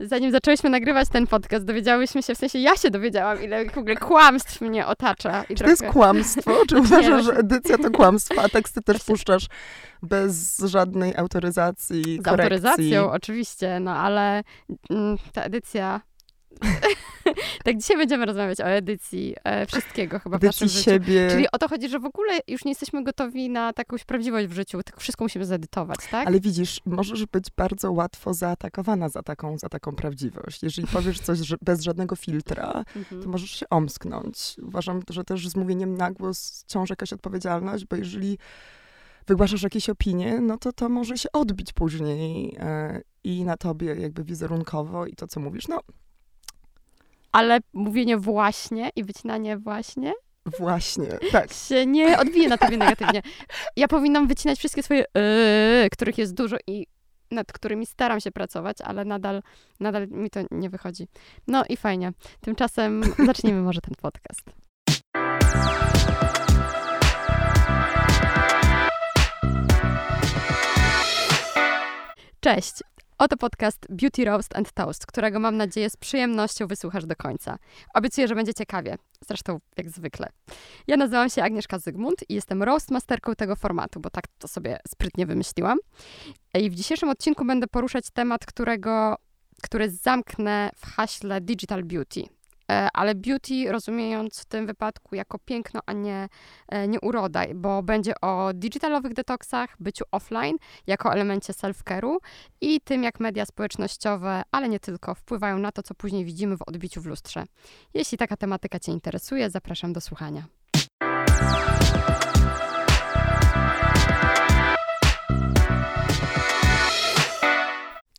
zanim zaczęłyśmy nagrywać ten podcast, dowiedziałyśmy się, w sensie ja się dowiedziałam, ile w ogóle kłamstw mnie otacza. I Czy to jest trochę- kłamstwo? Czy uważasz, że właśnie- edycja to kłamstwo, a teksty też puszczasz bez żadnej autoryzacji, Z korekcji? autoryzacją, oczywiście, no ale mm, ta edycja... tak, dzisiaj będziemy rozmawiać o edycji e, wszystkiego chyba w naszym Edycji życiu. siebie. Czyli o to chodzi, że w ogóle już nie jesteśmy gotowi na takąś prawdziwość w życiu, tylko wszystko musimy zedytować, tak? Ale widzisz, możesz być bardzo łatwo zaatakowana za taką, za taką prawdziwość. Jeżeli powiesz coś bez żadnego filtra, Mhm. to możesz się omsknąć. Uważam, że też z mówieniem na głos ciąży jakaś odpowiedzialność, bo jeżeli wygłaszasz jakieś opinie, no to to może się odbić później e, i na tobie jakby wizerunkowo i to, co mówisz. No Ale mówienie właśnie i wycinanie właśnie właśnie, tak. się nie odbije na tobie negatywnie. Ja powinnam wycinać wszystkie swoje yy, których jest dużo i nad którymi staram się pracować, ale nadal, nadal mi to nie wychodzi. No i fajnie. Tymczasem zacznijmy może ten podcast. Cześć! Oto podcast Beauty Roast and Toast, którego mam nadzieję z przyjemnością wysłuchasz do końca. Obiecuję, że będzie ciekawie. Zresztą jak zwykle. Ja nazywam się Agnieszka Zygmunt i jestem roastmasterką tego formatu, bo tak to sobie sprytnie wymyśliłam. I w dzisiejszym odcinku będę poruszać temat, którego, który zamknę w haśle Digital Beauty. E, Ale beauty rozumiejąc w tym wypadku jako piękno, a nie, e, nie uroda, bo będzie o digitalowych detoksach, byciu offline jako elemencie self-care'u i tym, jak media społecznościowe, ale nie tylko, wpływają na to, co później widzimy w odbiciu w lustrze. Jeśli taka tematyka Cię interesuje, zapraszam do słuchania.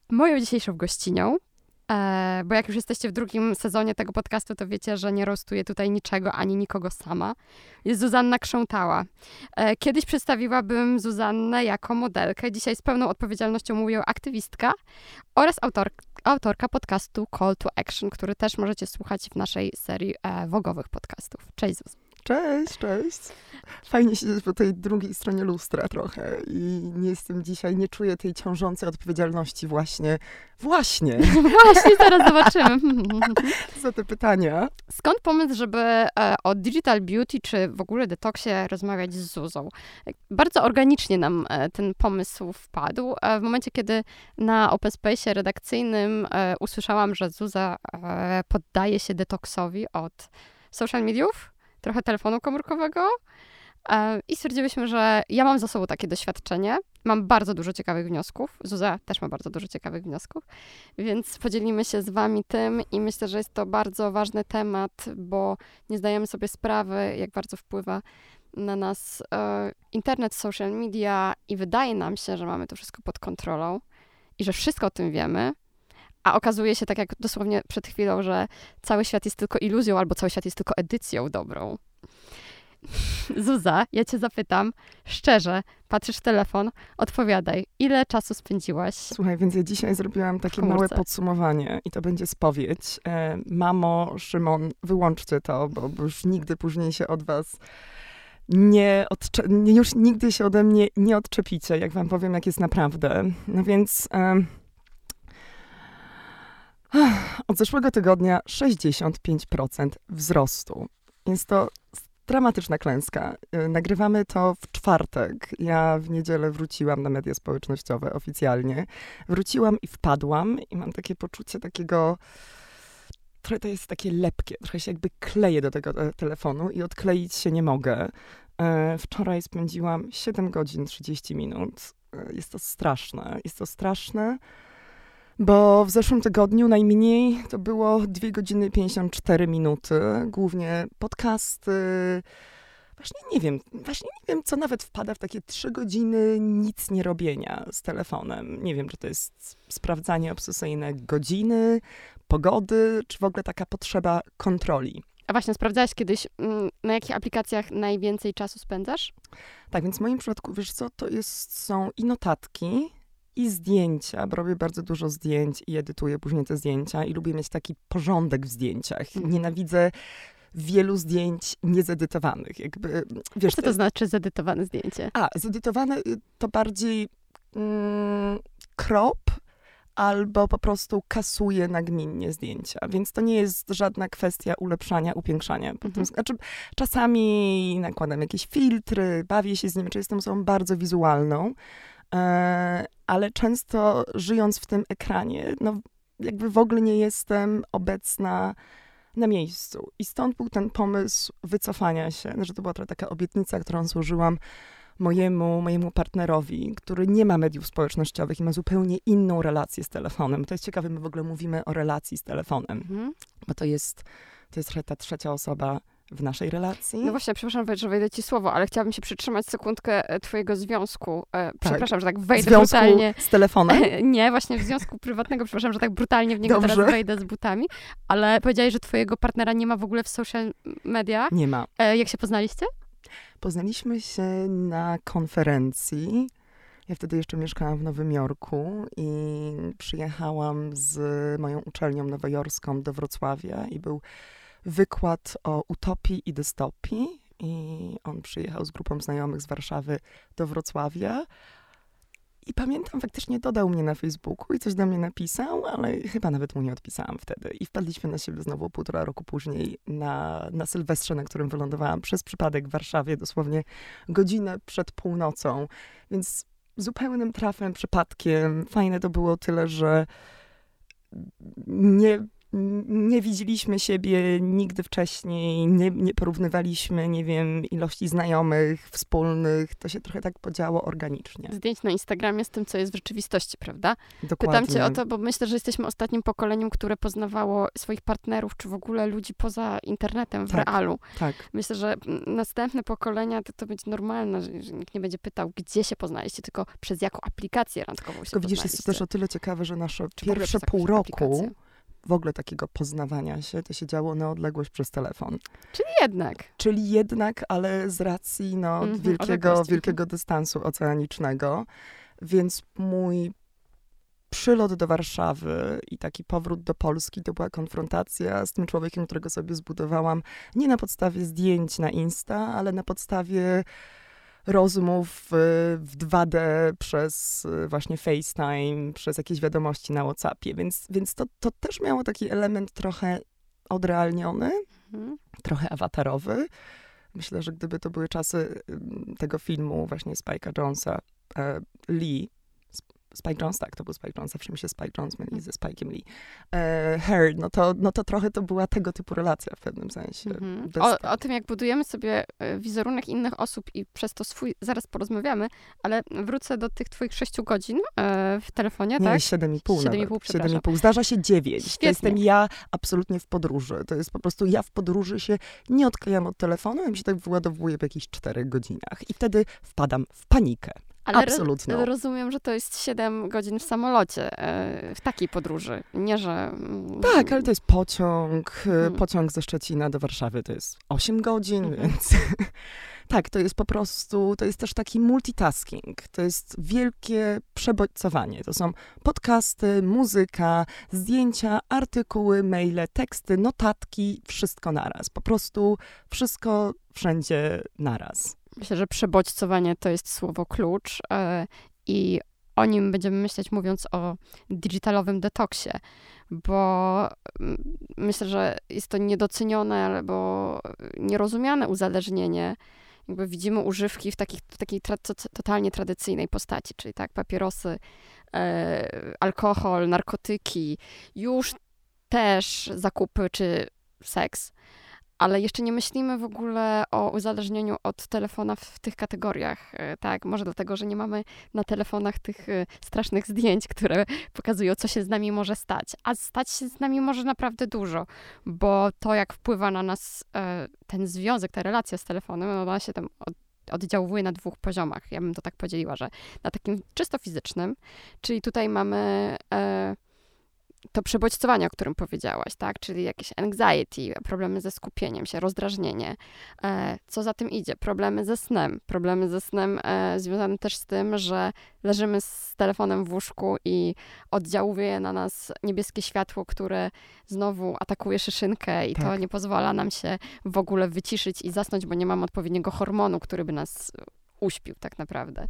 Moją dzisiejszą gościnią, e, bo jak już jesteście w drugim sezonie tego podcastu, to wiecie, że nie rostuję tutaj niczego ani nikogo sama, jest Zuzanna Krzątała. E, kiedyś przedstawiłabym Zuzannę jako modelkę, dzisiaj z pełną odpowiedzialnością mówię aktywistka oraz autor, autorka podcastu Call to Action, który też możecie słuchać w naszej serii e, wogowych podcastów. Cześć Zuz. Cześć, cześć. Fajnie siedzieć po tej drugiej stronie lustra trochę i nie jestem dzisiaj, nie czuję tej ciążącej odpowiedzialności właśnie, właśnie Właśnie, zaraz zobaczymy. za te pytania. Skąd pomysł, żeby e, o digital beauty czy w ogóle detoksie rozmawiać z Zuzą? Bardzo organicznie nam e, ten pomysł wpadł. E, w momencie, kiedy na Open Space redakcyjnym usłyszałam, że Zuza poddaje się detoksowi od social mediów, trochę telefonu komórkowego. E, I stwierdziłyśmy, że ja mam za sobą takie doświadczenie. Mam bardzo dużo ciekawych wniosków. Zuza też ma bardzo dużo ciekawych wniosków. Więc podzielimy się z Wami tym i myślę, że jest to bardzo ważny temat, bo nie zdajemy sobie sprawy, jak bardzo wpływa na nas e, internet, social media i wydaje nam się, że mamy to wszystko pod kontrolą i że wszystko o tym wiemy. A okazuje się, tak jak dosłownie przed chwilą, że cały świat jest tylko iluzją, albo cały świat jest tylko edycją dobrą. Zuza, ja cię zapytam szczerze, patrzysz w telefon, odpowiadaj, ile czasu spędziłaś Słuchaj, więc ja dzisiaj zrobiłam takie małe podsumowanie i to będzie spowiedź. E, mamo, Szymon, wyłączcie to, bo, bo już nigdy później się od was nie, odcze- już nigdy się ode mnie nie odczepicie, jak wam powiem, jak jest naprawdę. No więc em, od zeszłego tygodnia 65% wzrostu. Jest to dramatyczna klęska. Y, Nagrywamy to w czwartek. Ja w niedzielę wróciłam na media społecznościowe oficjalnie. Wróciłam i wpadłam i mam takie poczucie takiego trochę to jest takie lepkie, trochę się jakby kleję do tego e, telefonu i odkleić się nie mogę. E, Wczoraj spędziłam 7 godzin 30 minut. E, Jest to straszne. Jest to straszne, bo w zeszłym tygodniu najmniej to było 2 godziny 54 minuty. Głównie podcasty. Właśnie nie wiem, właśnie nie wiem, co nawet wpada w takie 3 godziny nic nie robienia z telefonem. Nie wiem, czy to jest sprawdzanie obsesyjne godziny, pogody, czy w ogóle taka potrzeba kontroli. A właśnie, sprawdzałaś kiedyś, mm, na jakich aplikacjach najwięcej czasu spędzasz? Tak, więc w moim przypadku, wiesz co, to jest, są i notatki, i zdjęcia, bo robię bardzo dużo zdjęć i edytuję później te zdjęcia i lubię mieć taki porządek w zdjęciach. Mhm. Nienawidzę wielu zdjęć niezedytowanych. Jakby, wiesz, Co to znaczy zedytowane zdjęcie? A, zedytowane y, to bardziej mm, crop albo po prostu kasuję nagminnie zdjęcia. Więc to nie jest żadna kwestia ulepszania, upiększania. Mhm. Znaczy, czasami nakładam jakieś filtry, bawię się z nimi, czy jestem osobą bardzo wizualną, ale często żyjąc w tym ekranie, no jakby w ogóle nie jestem obecna na miejscu. I stąd był ten pomysł wycofania się, że to była trochę taka obietnica, którą złożyłam mojemu, mojemu partnerowi, który nie ma mediów społecznościowych i ma zupełnie inną relację z telefonem. To jest ciekawe, my w ogóle mówimy o relacji z telefonem, Mhm. bo to jest, to jest ta trzecia osoba w naszej relacji. No właśnie, przepraszam, że wejdę ci słowo, ale chciałabym się przytrzymać sekundkę e, twojego związku. E, przepraszam, że tak wejdę Związku brutalnie. z telefonem. Nie, właśnie w związku prywatnego, przepraszam, że tak brutalnie w niego Dobrze. teraz wejdę z butami, ale powiedziałeś, że twojego partnera nie ma w ogóle w social mediach. Nie ma. E, jak się poznaliście? Poznaliśmy się na konferencji. Ja wtedy jeszcze mieszkałam w Nowym Jorku i przyjechałam z moją uczelnią nowojorską do Wrocławia i był wykład o utopii i dystopii. I on przyjechał z grupą znajomych z Warszawy do Wrocławia. I pamiętam, faktycznie dodał mnie na Facebooku i coś do mnie napisał, ale chyba nawet mu nie odpisałam wtedy. I wpadliśmy na siebie znowu półtora roku później na, na Sylwestrze, na którym wylądowałam przez przypadek w Warszawie, dosłownie godzinę przed północą. Więc zupełnym trafem, przypadkiem. Fajne to było tyle, że nie, nie widzieliśmy siebie nigdy wcześniej, nie, nie porównywaliśmy, nie wiem, ilości znajomych, wspólnych. To się trochę tak podziało organicznie. Zdjęć na Instagramie z tym, co jest w rzeczywistości, prawda? Dokładnie. Pytam cię o to, bo myślę, że jesteśmy ostatnim pokoleniem, które poznawało swoich partnerów, czy w ogóle ludzi poza internetem, w Tak. realu. Tak. Myślę, że następne pokolenia to, to będzie normalne, że, nikt nie będzie pytał, gdzie się poznaliście, tylko przez jaką aplikację randkową się Tylko widzisz, jest to też o tyle ciekawe, że nasze Czy pierwsze pół roku aplikację. W ogóle takiego poznawania się, to się działo na odległość przez telefon. Czyli jednak. Czyli jednak, ale z racji no, Mhm, wielkiego, odległości, wielkiego dystansu oceanicznego, więc mój przylot do Warszawy i taki powrót do Polski to była konfrontacja z tym człowiekiem, którego sobie zbudowałam nie na podstawie zdjęć na Insta, ale na podstawie rozmów y, w 2D przez y, właśnie FaceTime, przez jakieś wiadomości na WhatsAppie, więc, więc to, to też miało taki element trochę odrealniony, Mhm. trochę awatarowy. Myślę, że gdyby to były czasy ym, tego filmu właśnie Spike'a Jonesa, e, Lee, Spike Jones, tak, to był Spike Jones, zawsze mi się Spike Jones myli ze Spike'iem Lee. E, Her, no to, no to trochę to była tego typu relacja w pewnym sensie. Mhm. O, o tym, jak budujemy sobie e, wizerunek innych osób i przez to swój, zaraz porozmawiamy, ale wrócę do tych twoich sześciu godzin e, w telefonie, Nie, tak? 7,5 7,5, nawet. przepraszam. 7,5. Zdarza się 9. To Świetnie. jestem ja absolutnie w podróży. To jest po prostu ja w podróży się nie odklejam od telefonu, ja mi się tak wyładowuje po jakichś 4 godzinach. I wtedy wpadam w panikę. Ale ro- rozumiem, że to jest 7 godzin w samolocie, e, w takiej podróży. Nie, że... mm, Tak, ale to jest pociąg. e, Mhm. Pociąg ze Szczecina do Warszawy to jest 8 godzin, Mhm. więc tak, to jest po prostu, to jest też taki multitasking. To jest wielkie przebodźcowanie. To są podcasty, muzyka, zdjęcia, artykuły, maile, teksty, notatki, wszystko naraz. Po prostu wszystko wszędzie naraz. Myślę, że przebodźcowanie to jest słowo klucz e, i o nim będziemy myśleć mówiąc o digitalowym detoksie, bo mm, myślę, że jest to niedocenione albo nierozumiane uzależnienie. Jakby widzimy używki w, takich, w takiej tra- to- totalnie tradycyjnej postaci, czyli tak, papierosy, e, alkohol, narkotyki, już też zakupy czy seks ale jeszcze nie myślimy w ogóle o uzależnieniu od telefona w tych kategoriach, e, tak? Może dlatego, że nie mamy na telefonach tych e, strasznych zdjęć, które pokazują, co się z nami może stać. A stać się z nami może naprawdę dużo, bo to, jak wpływa na nas e, ten związek, ta relacja z telefonem, ona się tam od, oddziałuje na dwóch poziomach. Ja bym to tak podzieliła, że na takim czysto fizycznym, czyli tutaj mamy to przebodźcowanie, o którym powiedziałaś, tak? Czyli jakieś anxiety, problemy ze skupieniem się, rozdrażnienie. E, co za tym idzie? Problemy ze snem. Problemy ze snem e, związane też z tym, że leżymy z telefonem w łóżku i oddziałuje na nas niebieskie światło, które znowu atakuje szyszynkę i to Tak. nie pozwala nam się w ogóle wyciszyć i zasnąć, bo nie mamy odpowiedniego hormonu, który by nas uśpił tak naprawdę.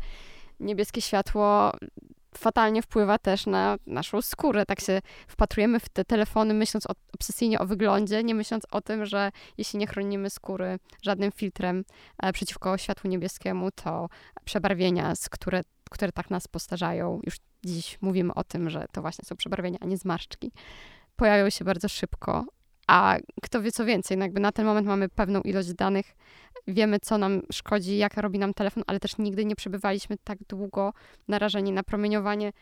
Niebieskie światło fatalnie wpływa też na naszą skórę. Tak się wpatrujemy w te telefony, myśląc o, obsesyjnie o wyglądzie, nie myśląc o tym, że jeśli nie chronimy skóry żadnym filtrem e, przeciwko światłu niebieskiemu, to przebarwienia, z które, które tak nas postarzają, już dziś mówimy o tym, że to właśnie są przebarwienia, a nie zmarszczki, pojawią się bardzo szybko. A kto wie co więcej, no jakby na ten moment mamy pewną ilość danych, wiemy co nam szkodzi, jak robi nam telefon, ale też nigdy nie przebywaliśmy tak długo narażeni na promieniowanie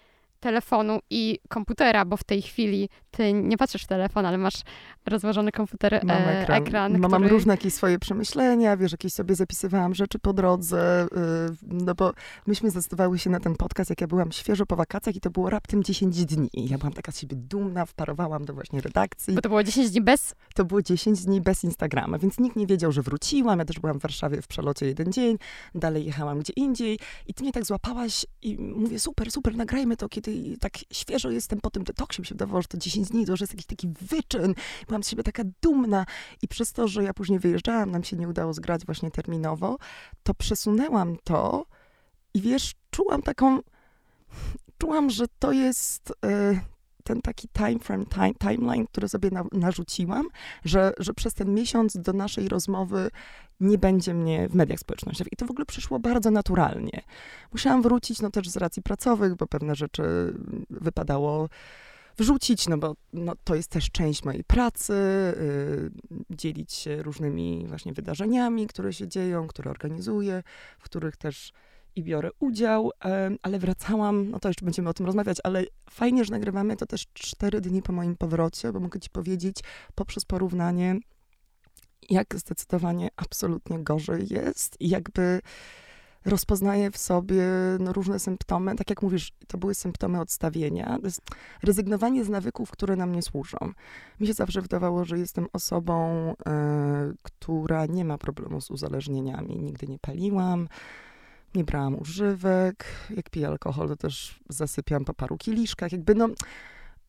telefonu i komputera, bo w tej chwili ty nie patrzysz w telefon, ale masz rozłożony komputer, Mam e, ekran. ekran no, który... Mam różne jakieś swoje przemyślenia, wiesz, jakieś sobie zapisywałam rzeczy po drodze, yy, no bo myśmy zdecydowały się na ten podcast, jak ja byłam świeżo po wakacjach i to było raptem 10 dni. I ja byłam taka z siebie dumna, wparowałam do właśnie redakcji. Bo to było 10 dni bez? To było 10 dni bez Instagrama, więc nikt nie wiedział, że wróciłam. Ja też byłam w Warszawie w przelocie jeden dzień, dalej jechałam gdzie indziej i ty mnie tak złapałaś i mówię, super, super, nagrajmy to, kiedy tak świeżo jestem po tym detoksie. Mi się wydawało, że to 10 dni to już jest jakiś taki wyczyn. Byłam z siebie taka dumna i przez to, że ja później wyjeżdżałam, nam się nie udało zgrać właśnie terminowo, to przesunęłam to i wiesz, czułam taką, czułam, że to jest y, ten taki time frame, time, timeline, który sobie na, narzuciłam, że, że przez ten miesiąc do naszej rozmowy nie będzie mnie w mediach społecznościowych. I to w ogóle przyszło bardzo naturalnie. Musiałam wrócić, no też z racji pracowych, bo pewne rzeczy wypadało wrzucić, no bo no, to jest też część mojej pracy, yy, dzielić się różnymi właśnie wydarzeniami, które się dzieją, które organizuję, w których też i biorę udział, ale wracałam, no to jeszcze będziemy o tym rozmawiać, ale fajnie, że nagrywamy to też cztery dni po moim powrocie, bo mogę ci powiedzieć poprzez porównanie, jak zdecydowanie absolutnie gorzej jest i jakby rozpoznaję w sobie no, różne symptomy. Tak jak mówisz, to były symptomy odstawienia. To jest rezygnowanie z nawyków, które nam nie służą. Mi się zawsze wydawało, że jestem osobą, y, która nie ma problemu z uzależnieniami. Nigdy nie paliłam, nie brałam używek. Jak piję alkohol, to też zasypiam po paru kieliszkach. Jakby no...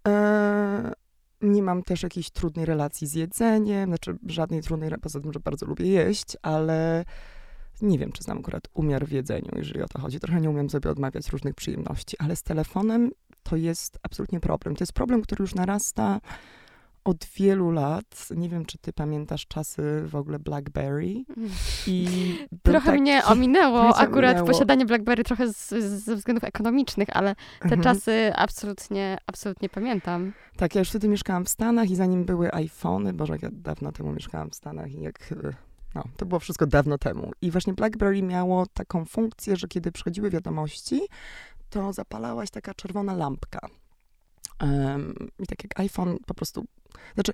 E, nie mam też jakiejś trudnej relacji z jedzeniem, znaczy żadnej trudnej, poza tym, że bardzo lubię jeść, ale nie wiem, czy znam akurat umiar w jedzeniu, jeżeli o to chodzi. Trochę nie umiem sobie odmawiać różnych przyjemności, ale z telefonem to jest absolutnie problem. To jest problem, który już narasta od wielu lat. Nie wiem, czy ty pamiętasz czasy w ogóle BlackBerry. I trochę taki, mnie ominęło akurat ominęło. posiadanie BlackBerry trochę z, z, ze względów ekonomicznych, ale te mhm. czasy absolutnie, absolutnie pamiętam. Tak, ja już wtedy mieszkałam w Stanach i zanim były iPhony, Boże, jak ja dawno temu mieszkałam w Stanach i jak no, to było wszystko dawno temu. I właśnie BlackBerry miało taką funkcję, że kiedy przychodziły wiadomości, to zapalałaś taka czerwona lampka. I tak jak iPhone po prostu. Znaczy,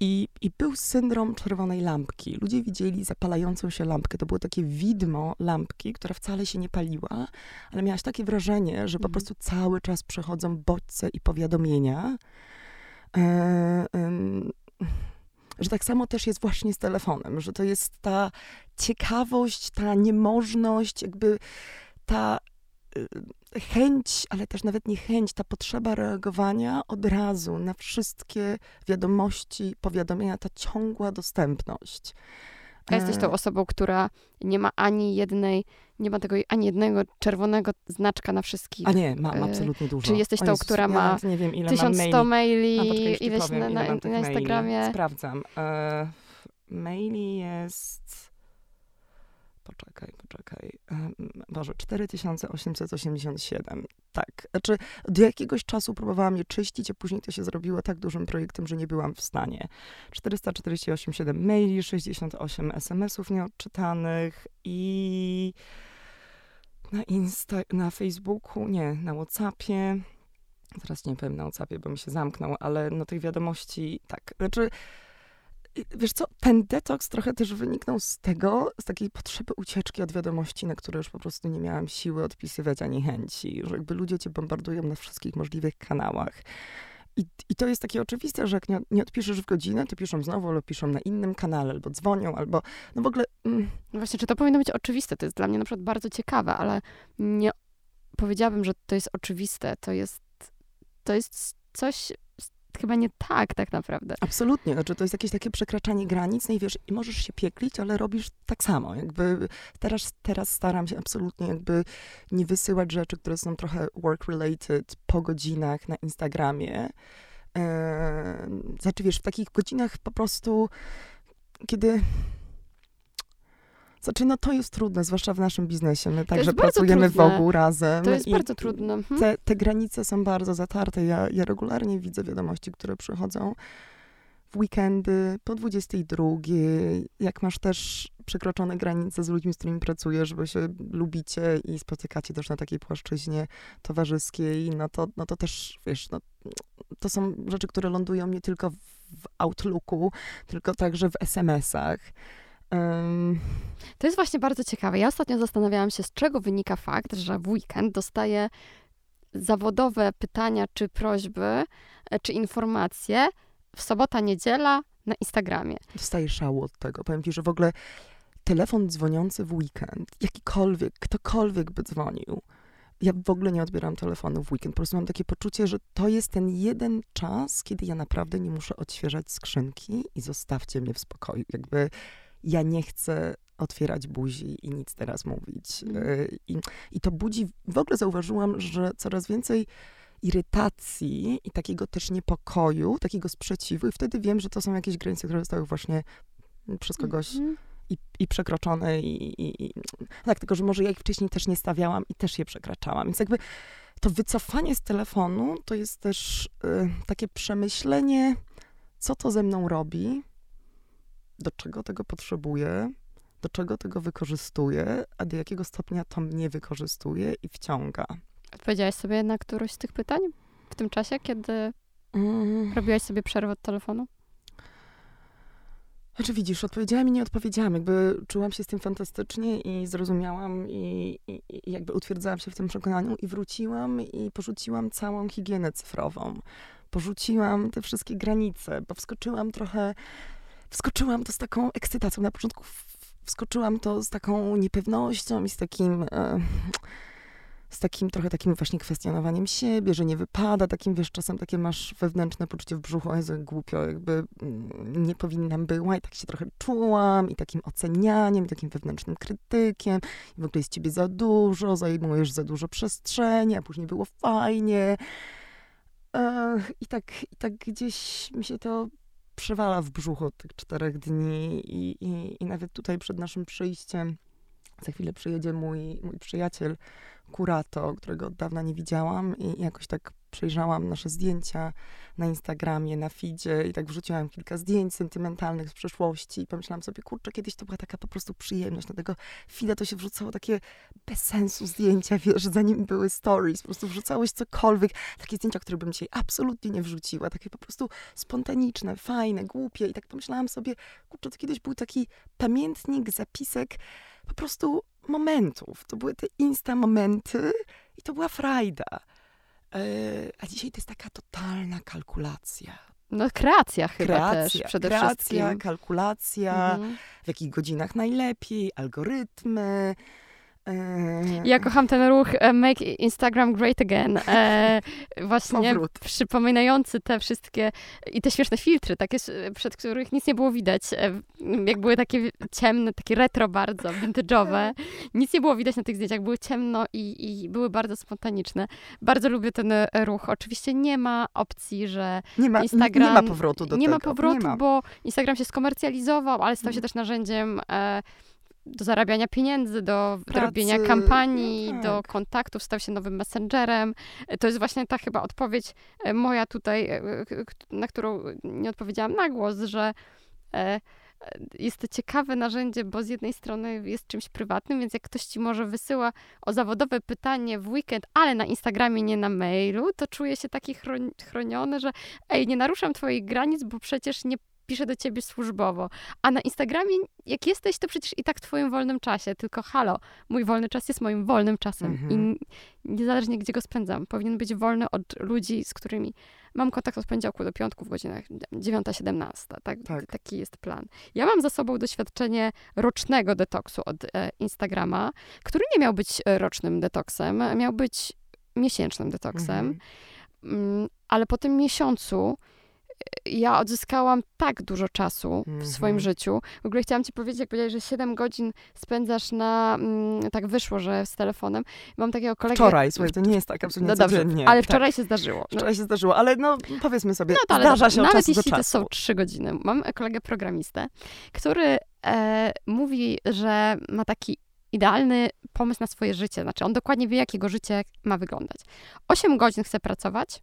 i, I był syndrom czerwonej lampki. Ludzie widzieli zapalającą się lampkę. To było takie widmo lampki, która wcale się nie paliła, ale miałaś takie wrażenie, że po mhm. prostu cały czas przechodzą bodźce i powiadomienia. E, e, że tak samo też jest właśnie z telefonem, że to jest ta ciekawość, ta niemożność, jakby ta y, chęć, ale też nawet nie chęć, ta potrzeba reagowania od razu na wszystkie wiadomości, powiadomienia, ta ciągła dostępność. A jesteś tą e. osobą, która nie ma ani jednej, nie ma tego ani jednego czerwonego znaczka na wszystkich. A nie, mam e, absolutnie dużo. Czy jesteś tą, która ma ja nie wiem, ile 1100 maili, maili ileś na, na, na Instagramie? Maili. Sprawdzam. E, maili jest Poczekaj, poczekaj. Boże, 4887. Tak. Znaczy, do jakiegoś czasu próbowałam je czyścić, a później to się zrobiło tak dużym projektem, że nie byłam w stanie. 448 maili, 68 SMS-ów nieodczytanych i na Insta, na Facebooku, nie, na Whatsappie. Teraz nie powiem na Whatsappie, bo mi się zamknął, ale no tych wiadomości, tak. Znaczy, wiesz co, ten detoks trochę też wyniknął z tego, z takiej potrzeby ucieczki od wiadomości, na które już po prostu nie miałam siły odpisywać ani chęci, że jakby ludzie cię bombardują na wszystkich możliwych kanałach. I, I to jest takie oczywiste, że jak nie, nie odpiszesz w godzinę, to piszą znowu, albo piszą na innym kanale, albo dzwonią, albo no w ogóle... Mm. No właśnie, czy to powinno być oczywiste? To jest dla mnie na przykład bardzo ciekawe, ale nie powiedziałabym, że to jest oczywiste. To jest, to jest coś chyba nie tak tak naprawdę. Absolutnie, znaczy to jest jakieś takie przekraczanie granic, no i wiesz, i możesz się pieklić, ale robisz tak samo, jakby teraz, teraz staram się absolutnie jakby nie wysyłać rzeczy, które są trochę work-related po godzinach na Instagramie, znaczy wiesz, w takich godzinach po prostu, kiedy znaczy, no to jest trudne, zwłaszcza w naszim biznesie. My także pracujemy w ogóle razem. To jest bardzo trudne. Mhm. Te, te, granice są bardzo zatarte. Ja, ja regularnie widzę wiadomości, które przychodzą w weekendy, po 22. Jak masz też przekroczone granice z ludźmi, z którymi pracujesz, bo się lubicie i spotykacie też na takiej płaszczyźnie towarzyskiej, no to, no to też, wiesz, no, to są rzeczy, które lądują nie tylko w Outlooku, tylko także w SMS-ach. Um. To jest właśnie bardzo ciekawe. Ja ostatnio zastanawiałam się, z czego wynika fakt, że w weekend dostaję zawodowe pytania, czy prośby, e, czy informacje w sobota, niedziela na Instagramie. Dostaję szału od tego. Powiem ci, że w ogóle telefon dzwoniący w weekend, jakikolwiek, ktokolwiek by dzwonił, ja w ogóle nie odbieram telefonu w weekend. Po prostu mam takie poczucie, że to jest ten jeden czas, kiedy ja naprawdę nie muszę odświeżać skrzynki i zostawcie mnie w spokoju. Jakby ja nie chcę otwierać buzi i nic teraz mówić. Mm. I, I to budzi, w ogóle zauważyłam, że coraz więcej irytacji i takiego też niepokoju, takiego sprzeciwu i wtedy wiem, że to są jakieś granice, które zostały właśnie przez kogoś mm -hmm i, i przekroczone i, i, i, tak, tylko że może ja ich wcześniej też nie stawiałam i też je przekraczałam. Więc jakby to wycofanie z telefonu to jest też y, takie przemyślenie, co to ze mną robi, do czego tego potrzebuję, do czego tego wykorzystuję, a do jakiego stopnia to mnie wykorzystuje i wciąga. Odpowiedziałaś sobie na któroś z tych pytań w tym czasie, kiedy mm. robiłaś sobie przerwę od telefonu? Znaczy widzisz, odpowiedziałam i nie odpowiedziałam. Jakby czułam się z tym fantastycznie i zrozumiałam i, i, i, jakby utwierdzałam się w tym przekonaniu i wróciłam i porzuciłam całą higienę cyfrową. Porzuciłam te wszystkie granice, bo wskoczyłam trochę, wskoczyłam to z taką ekscytacją. Na początku wskoczyłam to z taką niepewnością i z takim... E, z takim trochę takim właśnie kwestionowaniem siebie, że nie wypada, takim wiesz, czasem takie masz wewnętrzne poczucie w brzuchu, Jezu, głupio, jakby mm, nie powinnam była i tak się trochę czułam i takim ocenianiem, i takim wewnętrznym krytykiem i w ogóle jest ciebie za dużo, zajmujesz za dużo przestrzeni, a później było fajnie. I tak, i tak gdzieś mi się to przewala w brzuchu tych czterech dni i, i, i nawet tutaj przed naszym przyjściem za chwilę przyjedzie mój, mój przyjaciel, Kurato, którego od dawna nie widziałam i jakoś tak przejrzałam nasze zdjęcia na Instagramie, na feedzie i tak wrzuciłam kilka zdjęć sentymentalnych z przeszłości i pomyślałam sobie, kurczę, kiedyś to była taka po prostu przyjemność. Na tego feeda to się wrzucało takie bez sensu zdjęcia, wiesz, zanim były stories, po prostu wrzucałeś cokolwiek. Takie zdjęcia, które bym dzisiaj absolutnie nie wrzuciła, takie po prostu spontaniczne, fajne, głupie i tak pomyślałam sobie, kurczę, to kiedyś był taki pamiętnik, zapisek po prostu momentów. To były te insta momenty i to była frajda. E, a dzisiaj to jest taka totalna kalkulacja. No kreacja chyba kreacja, też przede kreacja, wszystkim. kalkulacja, mhm. w jakich godzinach najlepiej, algorytmy, ja kocham ten ruch e, Make Instagram Great Again. E, właśnie Powrót. przypominający te wszystkie i te śmieszne filtry, takie, przed których nic nie było widać. E, jak były takie ciemne, takie retro bardzo, vintage'owe. Nic nie było widać na tych zdjęciach, były ciemno i, i były bardzo spontaniczne. Bardzo lubię ten ruch. Oczywiście nie ma opcji, że nie ma, Instagram... Nie ma powrotu do nie tego. Ma powrotu, nie ma. bo Instagram się skomercjalizował, ale stał się mhm. też narzędziem e, do zarabiania pieniędzy, do Pracy. robienia kampanii, no tak. do kontaktów, stał się nowym messengerem. To jest właśnie ta chyba odpowiedź e, moja tutaj, e, na którą nie odpowiedziałam na głos, że e, jest to ciekawe narzędzie, bo z jednej strony jest czymś prywatnym, więc jak ktoś ci może wysyła o zawodowe pytanie w weekend, ale na Instagramie, nie na mailu, to czuje się taki chroniony, że ej, nie naruszam twoich granic, bo przecież nie piszę do ciebie służbowo. A na Instagramie, jak jesteś, to przecież i tak w twoim wolnym czasie. Tylko halo, mój wolny czas jest moim wolnym czasem. Mhm. I niezależnie gdzie go spędzam, powinien być wolny od ludzi, z którymi mam kontakt od poniedziałku do piątku w godzinach 9-17. Tak, tak. Taki jest plan. Ja mam za sobą doświadczenie rocznego detoksu od e, Instagrama, który nie miał być e, rocznym detoksem, miał być miesięcznym detoksem. Mhm. Mm, ale po tym miesiącu ja odzyskałam tak dużo czasu w swoim Mhm. życiu. W ogóle chciałam ci powiedzieć, jak powiedziałeś, że 7 godzin spędzasz na, mm, tak wyszło, że z telefonem. Mam takiego kolegę... Wczoraj, słuchaj, to nie jest tak absolutnie No dobrze, codziennie. ale Tak, wczoraj się zdarzyło. No, wczoraj się zdarzyło, ale no powiedzmy sobie, no to ale zdarza się od Nawet czasu do jeśli to czasu. są 3 godziny. Mam kolegę programistę, który e, mówi, że ma taki idealny pomysł na swoje życie. Znaczy, on dokładnie wie, jak jego życie ma wyglądać. 8 godzin chce pracować,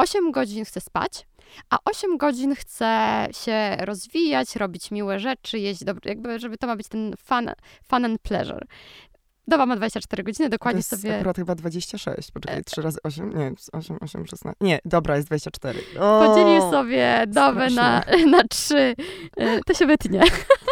8 godzin chce spać, a 8 godzin chce się rozwijać, robić miłe rzeczy, jeść dobrze, jakby, żeby to ma być ten fun, fun and pleasure. Doba ma 24 godziny, To dokładnie jest sobie... akurat chyba 26, E, poczekaj, 3 razy 8, nie, 8, 8, 16, nie, dobra, jest 24. O, Podzielił sobie dobę na, na trzy. E, To się wytnie,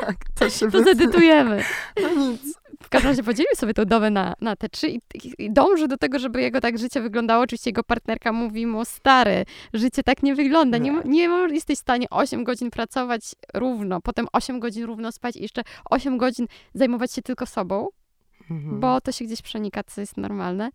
Tak, to się to wy... zedytujemy. No nic. W każdym razie podzielił sobie tą dobę na, na te trzy i, i dąży do tego, żeby jego tak życie wyglądało. Oczywiście jego partnerka mówi mu, stary, życie tak nie wygląda. Nie, Nie. jesteś w stanie 8 godzin pracować równo, potem 8 godzin równo spać i jeszcze 8 godzin zajmować się tylko sobą, Mhm. bo to się gdzieś przenika, co jest normalne.